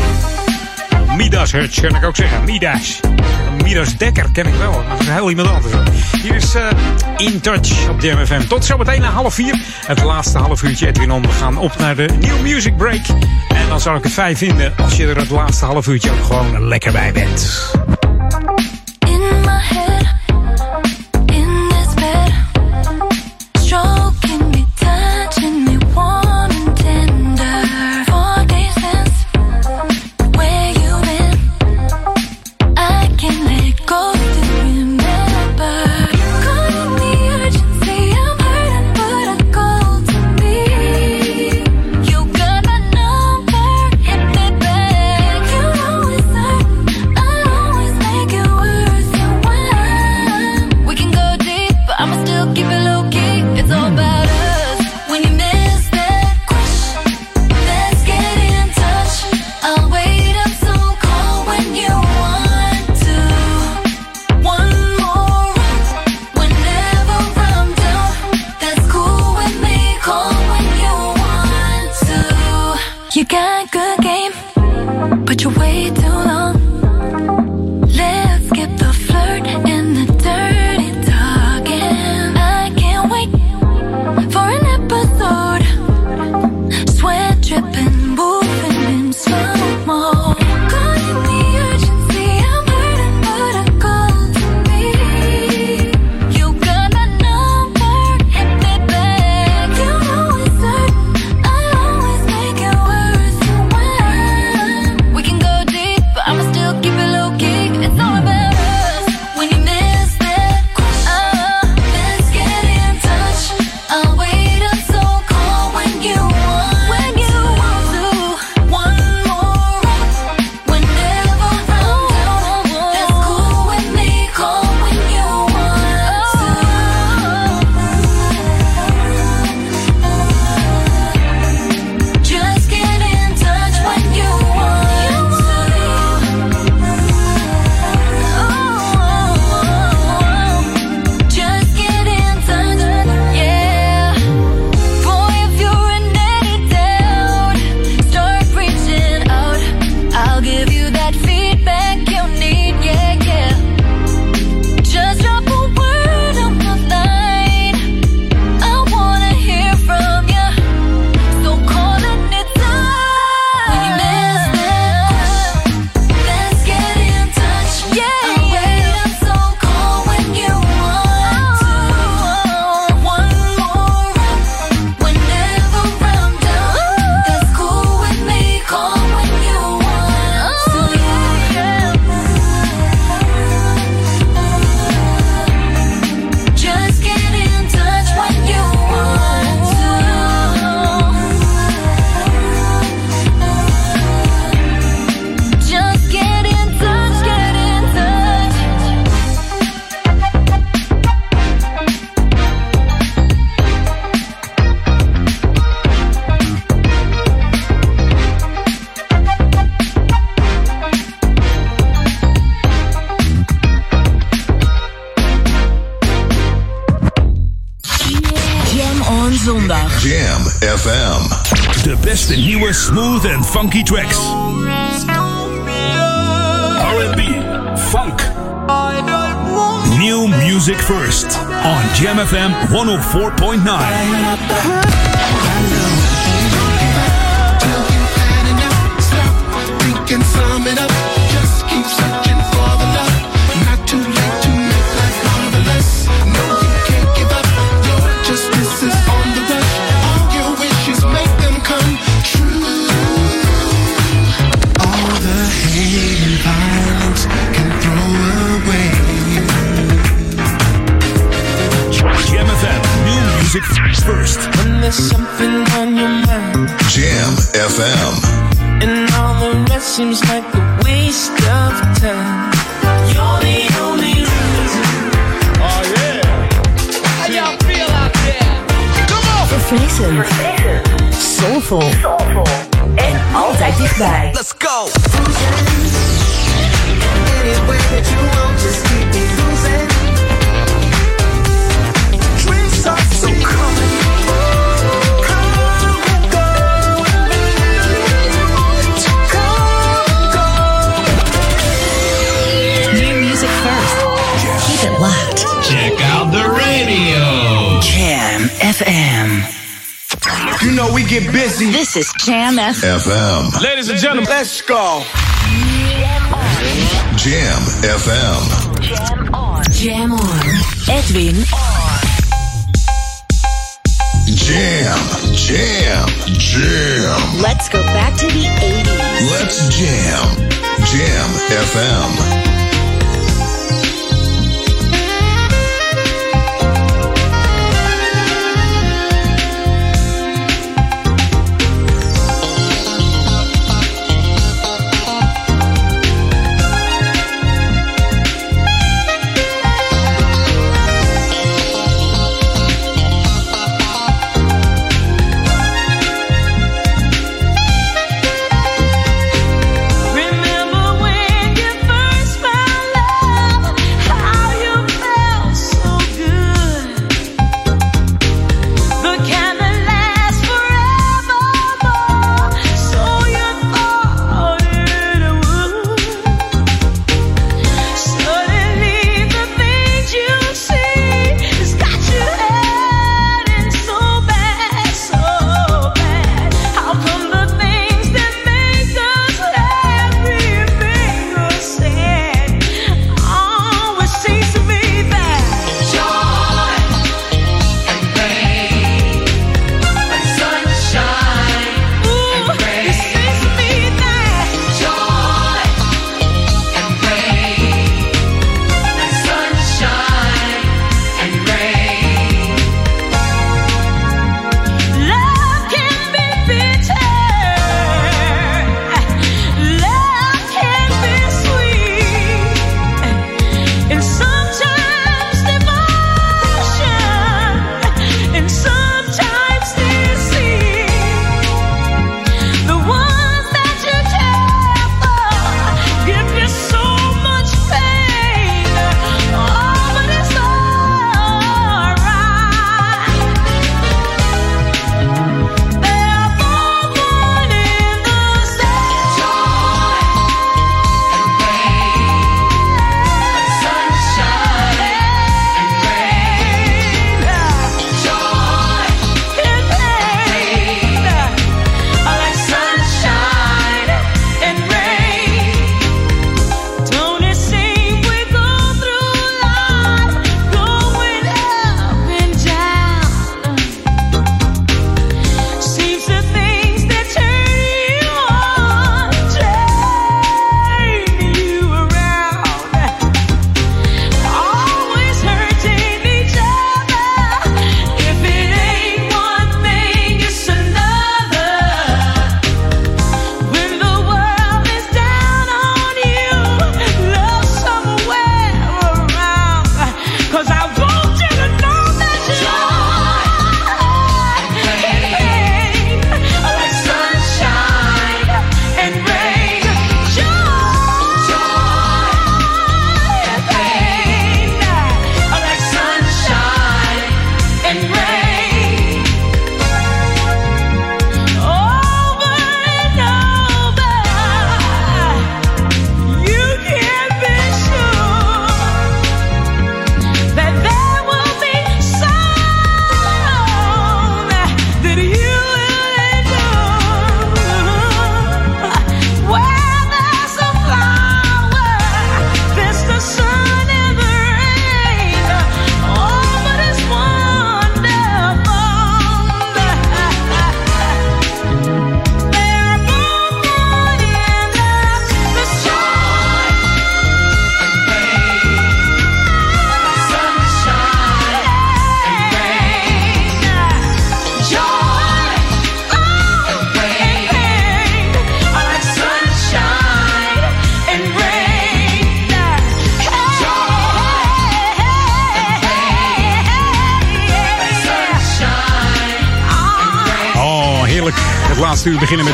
Midas Hutch, kan ik ook zeggen. Midas. Midas Dekker ken ik wel, maar heel iemand anders. Hier is uh, In Touch op DMFM. Tot zometeen na half vier. Het laatste half uurtje Edwin On. We gaan op naar de New Music Break. En dan zou ik het fijn vinden als je er het laatste half uurtje ook gewoon lekker bij bent. Funky tracks. R&B, funk. New music first on Jam FM 104.9.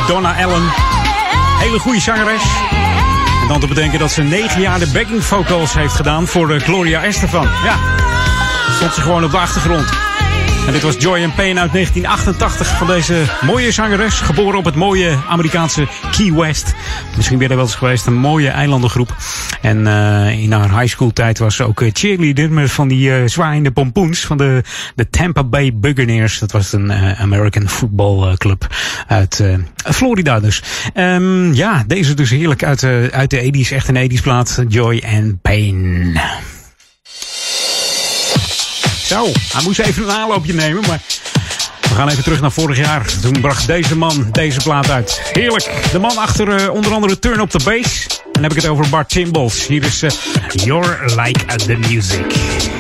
Donna Allen. Hele goede zangeres. En dan te bedenken dat ze negen jaar de backing vocals heeft gedaan voor eh, Gloria Estefan. Ja, stond ze gewoon op de achtergrond. En dit was Joy and Pain uit 1988 van deze mooie zangeres. Geboren op het mooie Amerikaanse Key West. Misschien ben je er wel eens geweest. Een mooie eilandengroep. En uh, in haar high school tijd was ze ook uh, cheerleader met van die uh, zwaaiende pompoens van de, de Tampa Bay Buccaneers. Dat was een American football club uit Florida dus. Um, ja, deze dus heerlijk uit, uit de 80s. Echt een 80s plaat. Joy and Pain. Zo, hij moest even een aanloopje nemen, maar we gaan even terug naar vorig jaar. Toen bracht deze man deze plaat uit. Heerlijk. De man achter uh, onder andere Turn Up The Bass. En dan heb ik het over Bart Timbals. Hier is uh, You're Like The Music.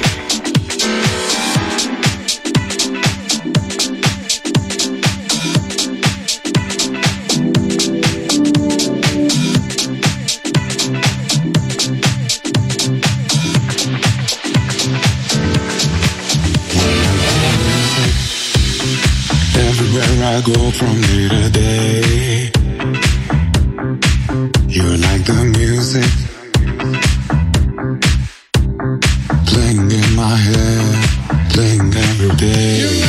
I go from day to day. You're like the music playing in my head, playing every day.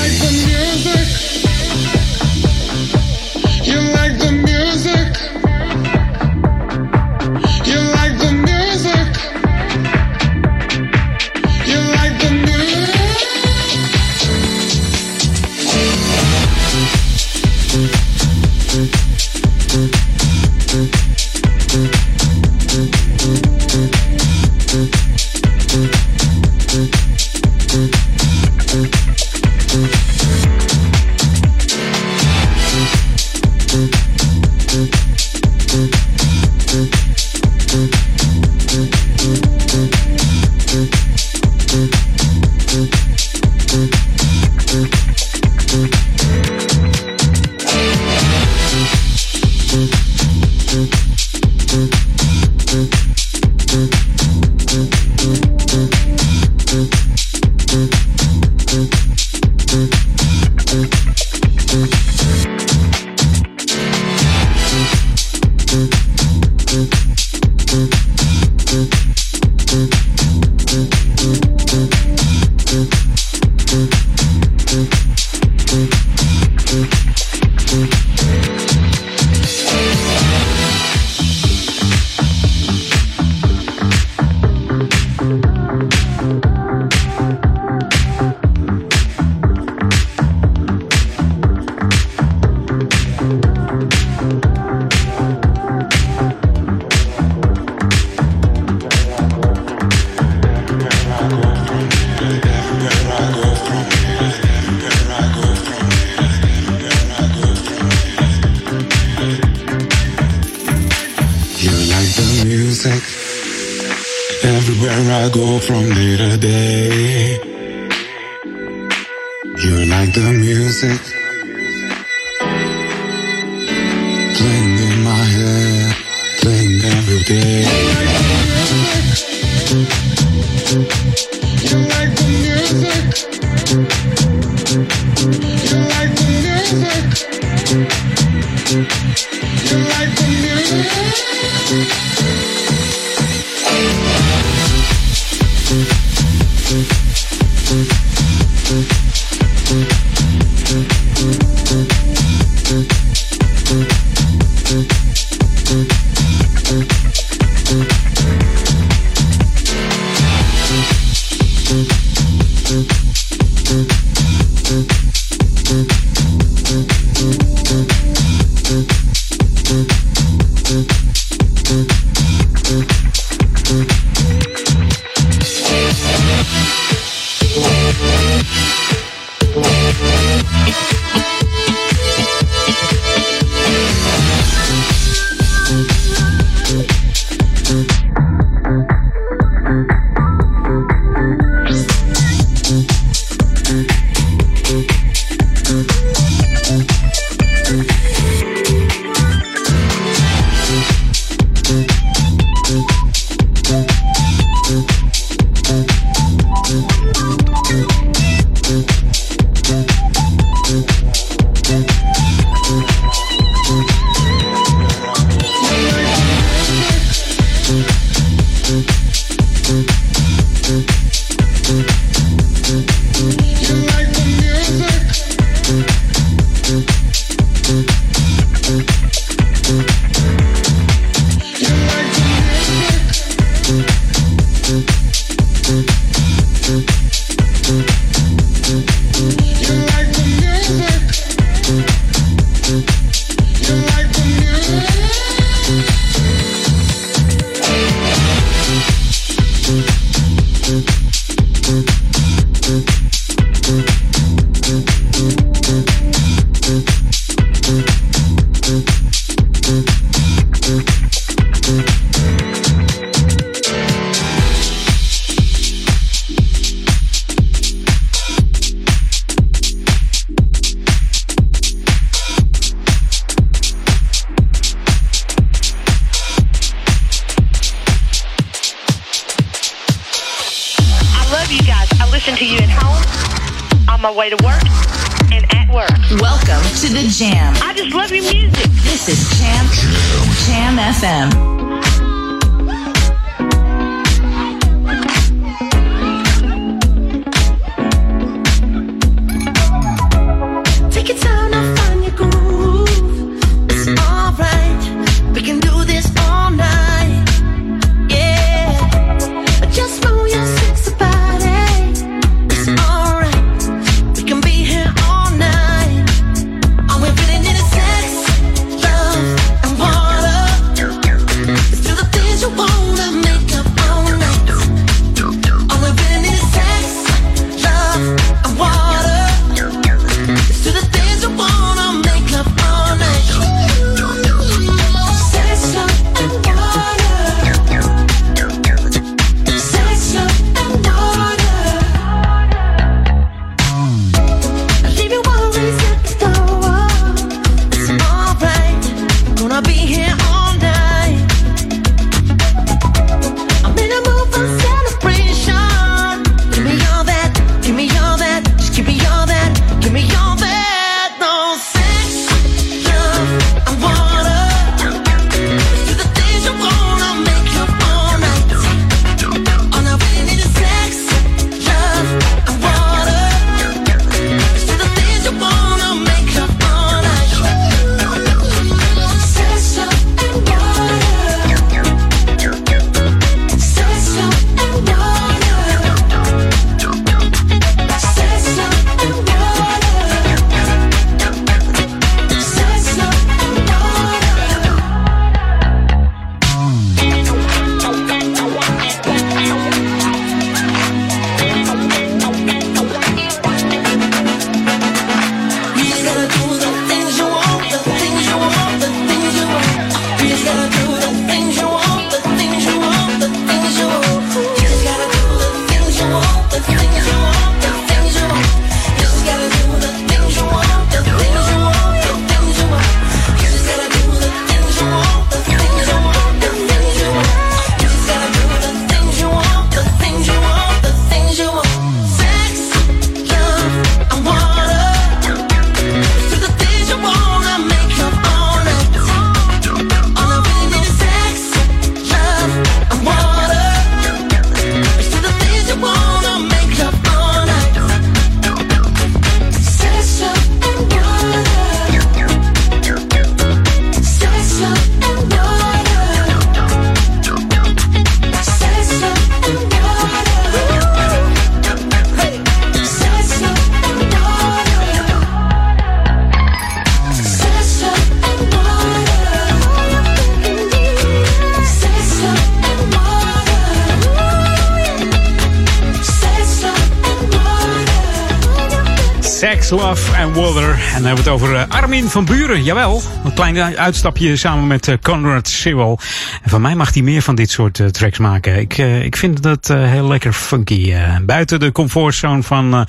En dan hebben we het over eh, Armin van Buren. Jawel, een klein uitstapje samen met eh, Conrad Sewell. En van mij mag hij meer van dit soort eh, tracks maken. Ik, eh, ik vind dat eh, heel lekker funky. eh, buiten de comfortzone van eh,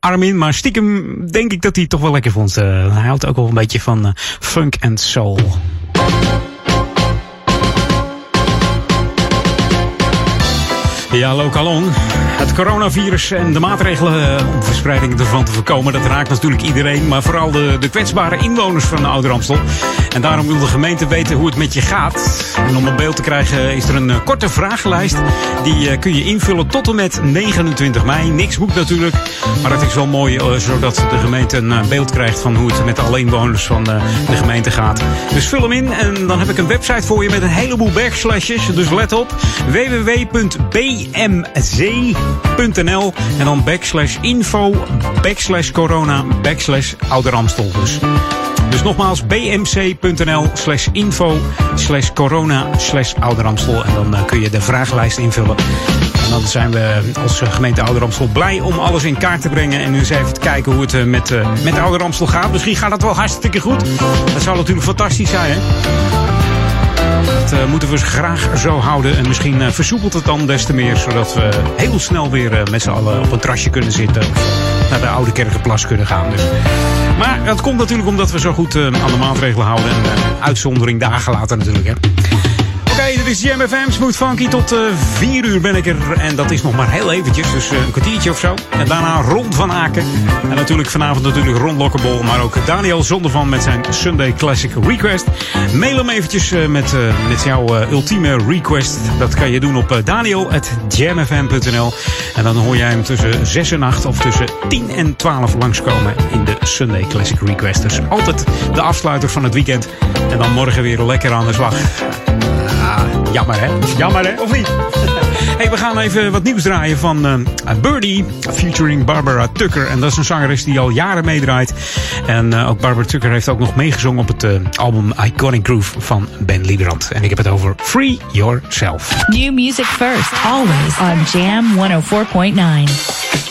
Armin. Maar stiekem denk ik dat hij het toch wel lekker vond. Eh, hij houdt ook wel een beetje van eh, funk en soul. Ja, lokalon. Het coronavirus en de maatregelen eh, om verspreiding ervan te voorkomen, dat raakt natuurlijk iedereen, maar vooral de, de kwetsbare inwoners van de Ouder Amstel. En daarom wil de gemeente weten hoe het met je gaat. En om een beeld te krijgen is er een eh, korte vragenlijst. Die eh, kun je invullen tot en met 29 mei. Niks moet natuurlijk, maar dat is wel mooi, zodat de gemeente een beeld krijgt van hoe het met alle inwoners van de gemeente gaat. Dus vul hem in en dan heb ik een website voor je met een heleboel backslashes. Dus let op, www.bmc.nl en dan backslash info, backslash corona, backslash ouder Amstel. Dus, dus nogmaals, bmc.nl slash info slash corona slash ouder Amstel. En dan eh, kun je de vragenlijst invullen. En dan zijn we als eh, gemeente Ouder Amstel blij om alles in kaart te brengen. En nu eens even te kijken hoe het eh, met, met Ouder Amstel gaat. Misschien gaat het wel hartstikke goed. Dat zou natuurlijk fantastisch zijn, hè? Dat eh, moeten we graag zo houden. En misschien eh, versoepelt het dan des te meer. Zodat we heel snel weer eh, met z'n allen op een trasje kunnen zitten. Of naar de Oude Kerkenplas kunnen gaan. Dus. Maar dat komt natuurlijk omdat we zo goed aan de maatregelen houden. En uitzondering dagen later natuurlijk. Hè. Oké, dit is Jam FM, Smooth Funky. Tot uh, 4 uur ben ik er. En dat is nog maar heel eventjes, dus uh, een kwartiertje of zo. En daarna Ron van Aken. En natuurlijk vanavond natuurlijk Ron Lokkebol. Maar ook Daniel Zondervan met zijn Sunday Classic Request. Mail hem eventjes uh, met, met jouw ultieme request. Dat kan je doen op daniel.jamfm.nl. En dan hoor jij hem tussen 6 en 8 of tussen 10 en 12 langskomen in de Sunday Classic Request. Dus altijd de afsluiter van het weekend. En dan morgen weer lekker aan de slag. Ah, jammer hè? Jammer hè? Of niet? hey, we gaan even wat nieuws draaien van uh, Birdie featuring Barbara Tucker. En dat is een zangeres die al jaren meedraait. En uh, ook Barbara Tucker heeft ook nog meegezongen op het uh, album Iconic Groove van Ben Liebrand. En ik heb het over Free Yourself. New music first, always on Jam 104.9.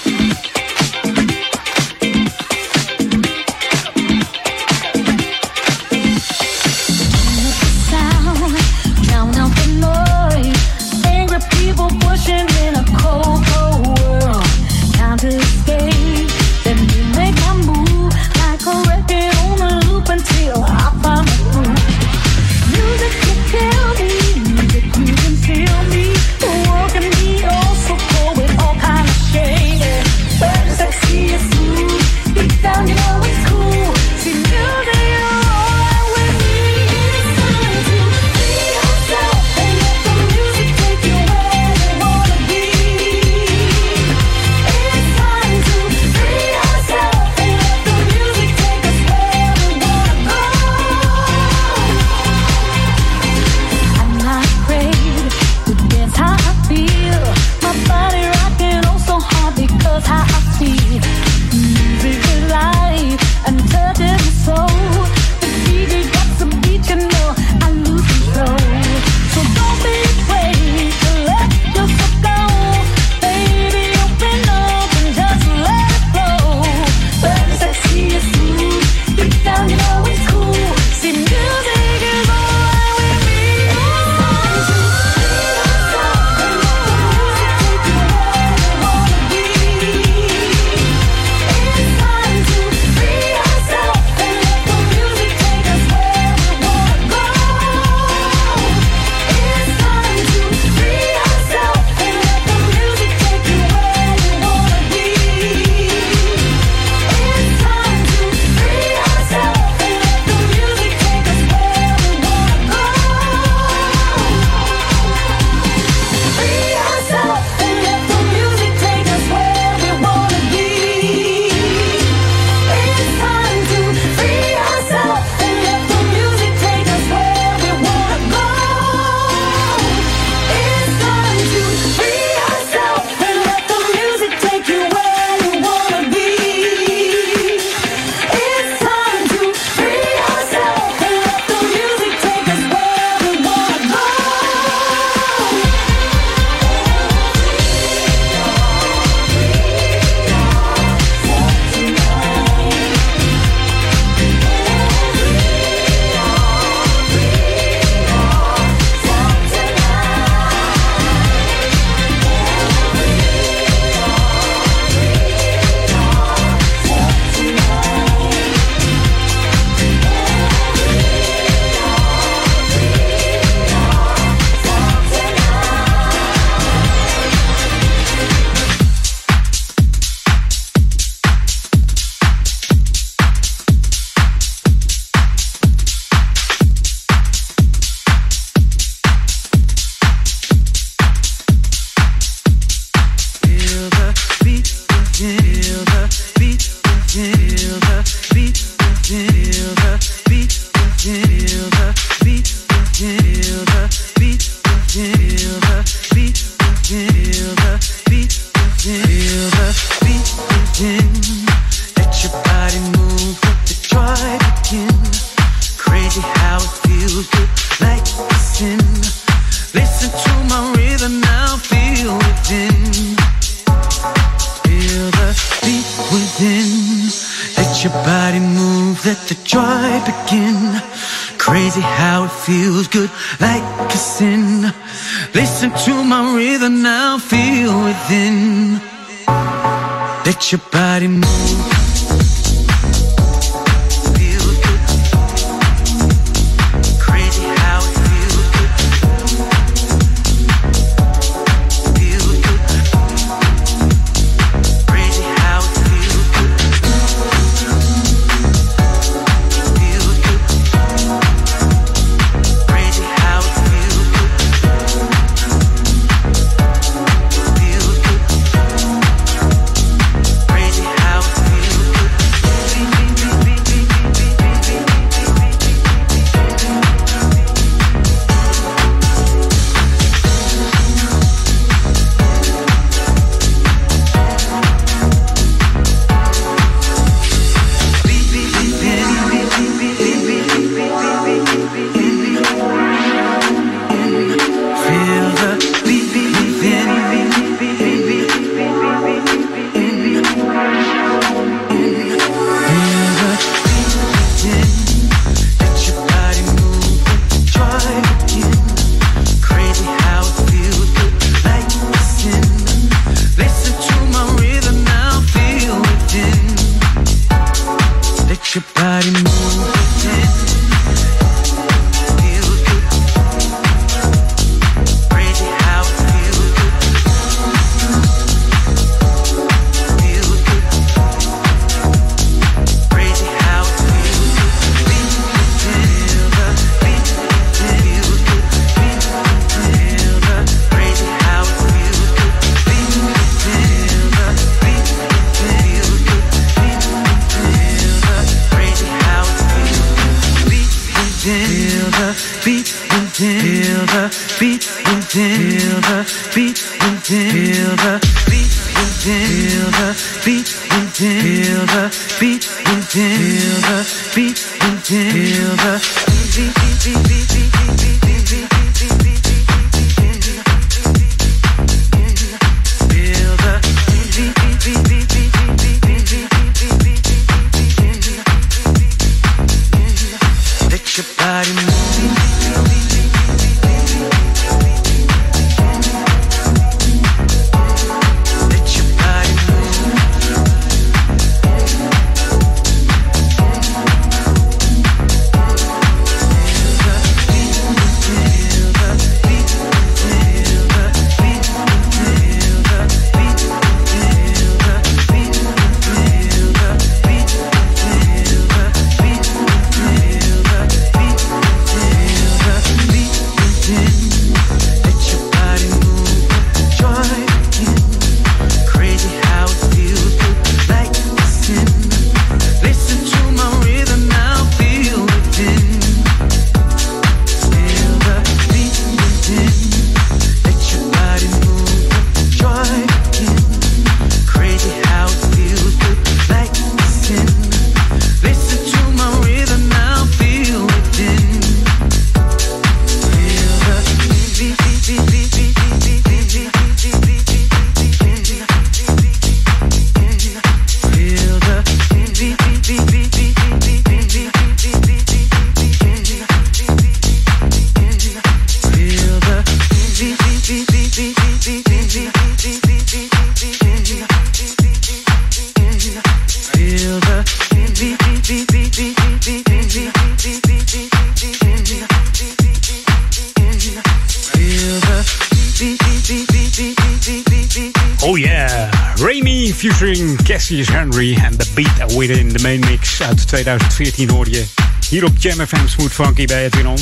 2014 hoor je hier op Jam FM Smooth Funky bij Edwin On.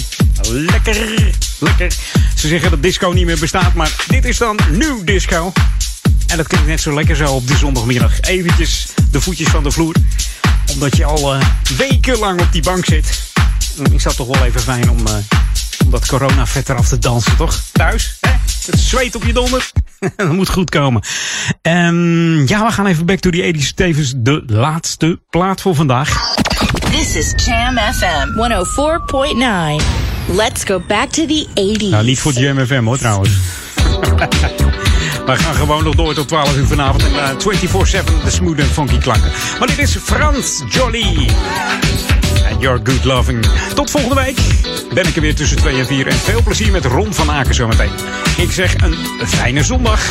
Lekker, lekker. Ze zeggen dat disco niet meer bestaat, maar dit is dan nieuw disco. En dat klinkt net zo lekker zo op de zondagmiddag. Eventjes de voetjes van de vloer. Omdat je al uh, wekenlang op die bank zit. Is dat toch wel even fijn om, uh, om dat corona-vet eraf te dansen, toch? Thuis, hè? Het zweet op je donder. dat moet goed komen. Um, ja, we gaan even back to the 80s. Tevens de laatste plaat voor vandaag. This is Jam FM 104.9. Let's go back to the 80s. Nou, niet voor Jam FM hoor trouwens. We gaan gewoon nog door tot 12 uur vanavond. En uh, 24-7 de smooth en funky klanken. Maar dit is Frans Jolly. En Your Good Loving. Tot volgende week ben ik er weer tussen 2 en 4. En veel plezier met Ron van Aken zometeen. Ik zeg een fijne zondag.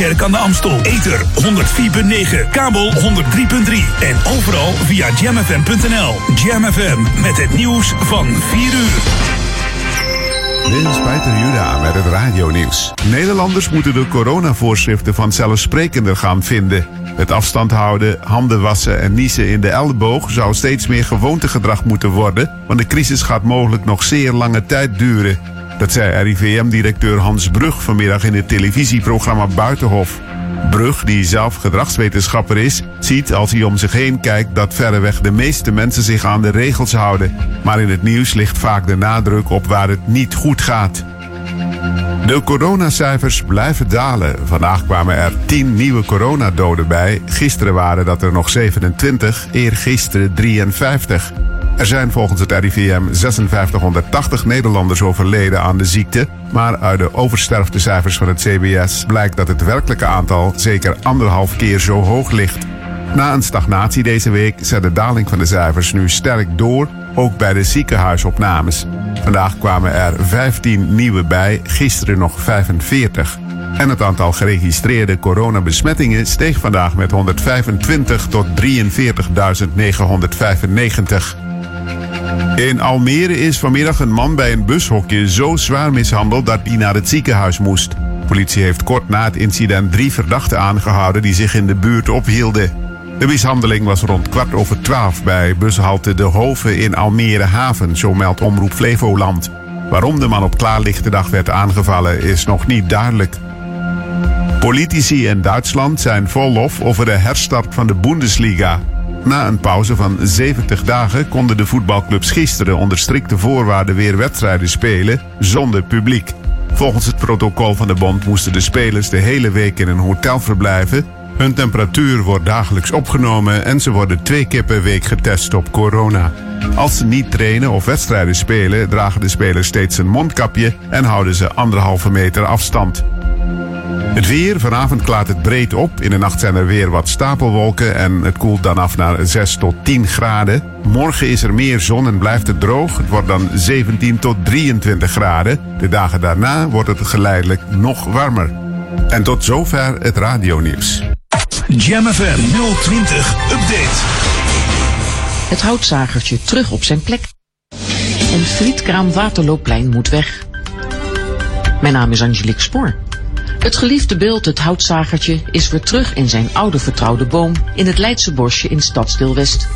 Kerk aan de Amstel. Ether 104.9, kabel 103.3 en overal via jamfm.nl. Jam FM met het nieuws van 4 uur. Dit is Peter Juda met het radionieuws. Nederlanders moeten de coronavoorschriften vanzelfsprekender gaan vinden. Het afstand houden, handen wassen en niezen in de elleboog zou steeds meer gewoontegedrag moeten worden, want de crisis gaat mogelijk nog zeer lange tijd duren. Dat zei RIVM-directeur Hans Brug vanmiddag in het televisieprogramma Buitenhof. Brug, die zelf gedragswetenschapper is, ziet als hij om zich heen kijkt dat verreweg de meeste mensen zich aan de regels houden. Maar in het nieuws ligt vaak de nadruk op waar het niet goed gaat. De coronacijfers blijven dalen. Vandaag kwamen er 10 nieuwe coronadoden bij. Gisteren waren dat er nog 27, eergisteren 53. Er zijn volgens het RIVM 5680 Nederlanders overleden aan de ziekte. Maar uit de oversterftecijfers van het CBS blijkt dat het werkelijke aantal zeker anderhalf keer zo hoog ligt. Na een stagnatie deze week zet de daling van de cijfers nu sterk door, ook bij de ziekenhuisopnames. Vandaag kwamen er 15 nieuwe bij, gisteren nog 45. En het aantal geregistreerde coronabesmettingen steeg vandaag met 125 tot 43.995. In Almere is vanmiddag een man bij een bushokje zo zwaar mishandeld dat hij naar het ziekenhuis moest. Politie heeft kort na het incident drie verdachten aangehouden die zich in de buurt ophielden. De mishandeling was rond kwart over twaalf bij bushalte De Hoven in Almere Haven, zo meldt Omroep Flevoland. Waarom de man op klaarlichte dag werd aangevallen is nog niet duidelijk. Politici in Duitsland zijn vol lof over de herstart van de Bundesliga. Na een pauze van 70 dagen konden de voetbalclubs gisteren onder strikte voorwaarden weer wedstrijden spelen zonder publiek. Volgens het protocol van de bond moesten de spelers de hele week in een hotel verblijven. Hun temperatuur wordt dagelijks opgenomen en ze worden twee keer per week getest op corona. Als ze niet trainen of wedstrijden spelen, dragen de spelers steeds een mondkapje en houden ze anderhalve meter afstand. Het weer, vanavond klaart het breed op. In de nacht zijn er weer wat stapelwolken en het koelt dan af naar 6 tot 10 graden. Morgen is er meer zon en blijft het droog. Het wordt dan 17 tot 23 graden. De dagen daarna wordt het geleidelijk nog warmer. En tot zover het radionieuws. Jam FM 020 Update. Het houtzagertje terug op zijn plek. En frietkraam Waterloopplein moet weg. Mijn naam is Angelique Spoor. Het geliefde beeld, het houtzagertje, is weer terug in zijn oude vertrouwde boom in het Leidse bosje in Stadsdeel West.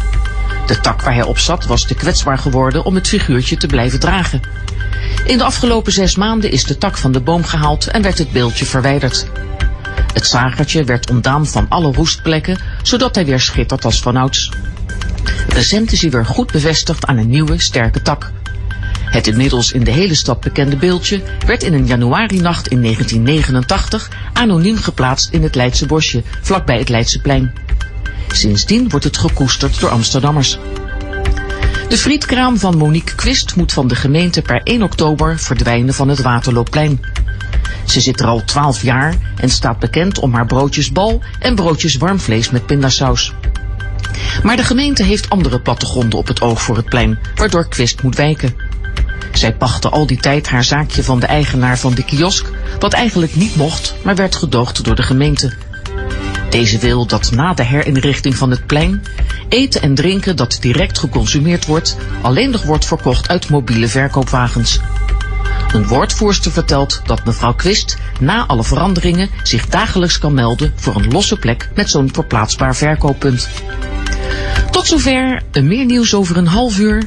De tak waar hij op zat was te kwetsbaar geworden om het figuurtje te blijven dragen. In de afgelopen zes maanden is de tak van de boom gehaald en werd het beeldje verwijderd. Het zagertje werd ontdaan van alle roestplekken, zodat hij weer schittert als vanouds. Recent is hij weer goed bevestigd aan een nieuwe, sterke tak. Het inmiddels in de hele stad bekende beeldje werd in een januarinacht in 1989 anoniem geplaatst in het Leidse bosje, vlakbij het Leidseplein. Sindsdien wordt het gekoesterd door Amsterdammers. De frietkraam van Monique Quist moet van de gemeente per 1 oktober verdwijnen van het Waterloopplein. Ze zit er al 12 jaar en staat bekend om haar broodjes bal en broodjes warmvlees met pindasaus. Maar de gemeente heeft andere plattegronden op het oog voor het plein, waardoor Quist moet wijken. Zij pachtte al die tijd haar zaakje van de eigenaar van de kiosk, wat eigenlijk niet mocht, maar werd gedoogd door de gemeente. Deze wil dat na de herinrichting van het plein eten en drinken dat direct geconsumeerd wordt alleen nog wordt verkocht uit mobiele verkoopwagens. Een woordvoerster vertelt dat mevrouw Quist na alle veranderingen zich dagelijks kan melden voor een losse plek met zo'n verplaatsbaar verkooppunt. Tot zover, meer nieuws over een half uur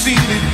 see me.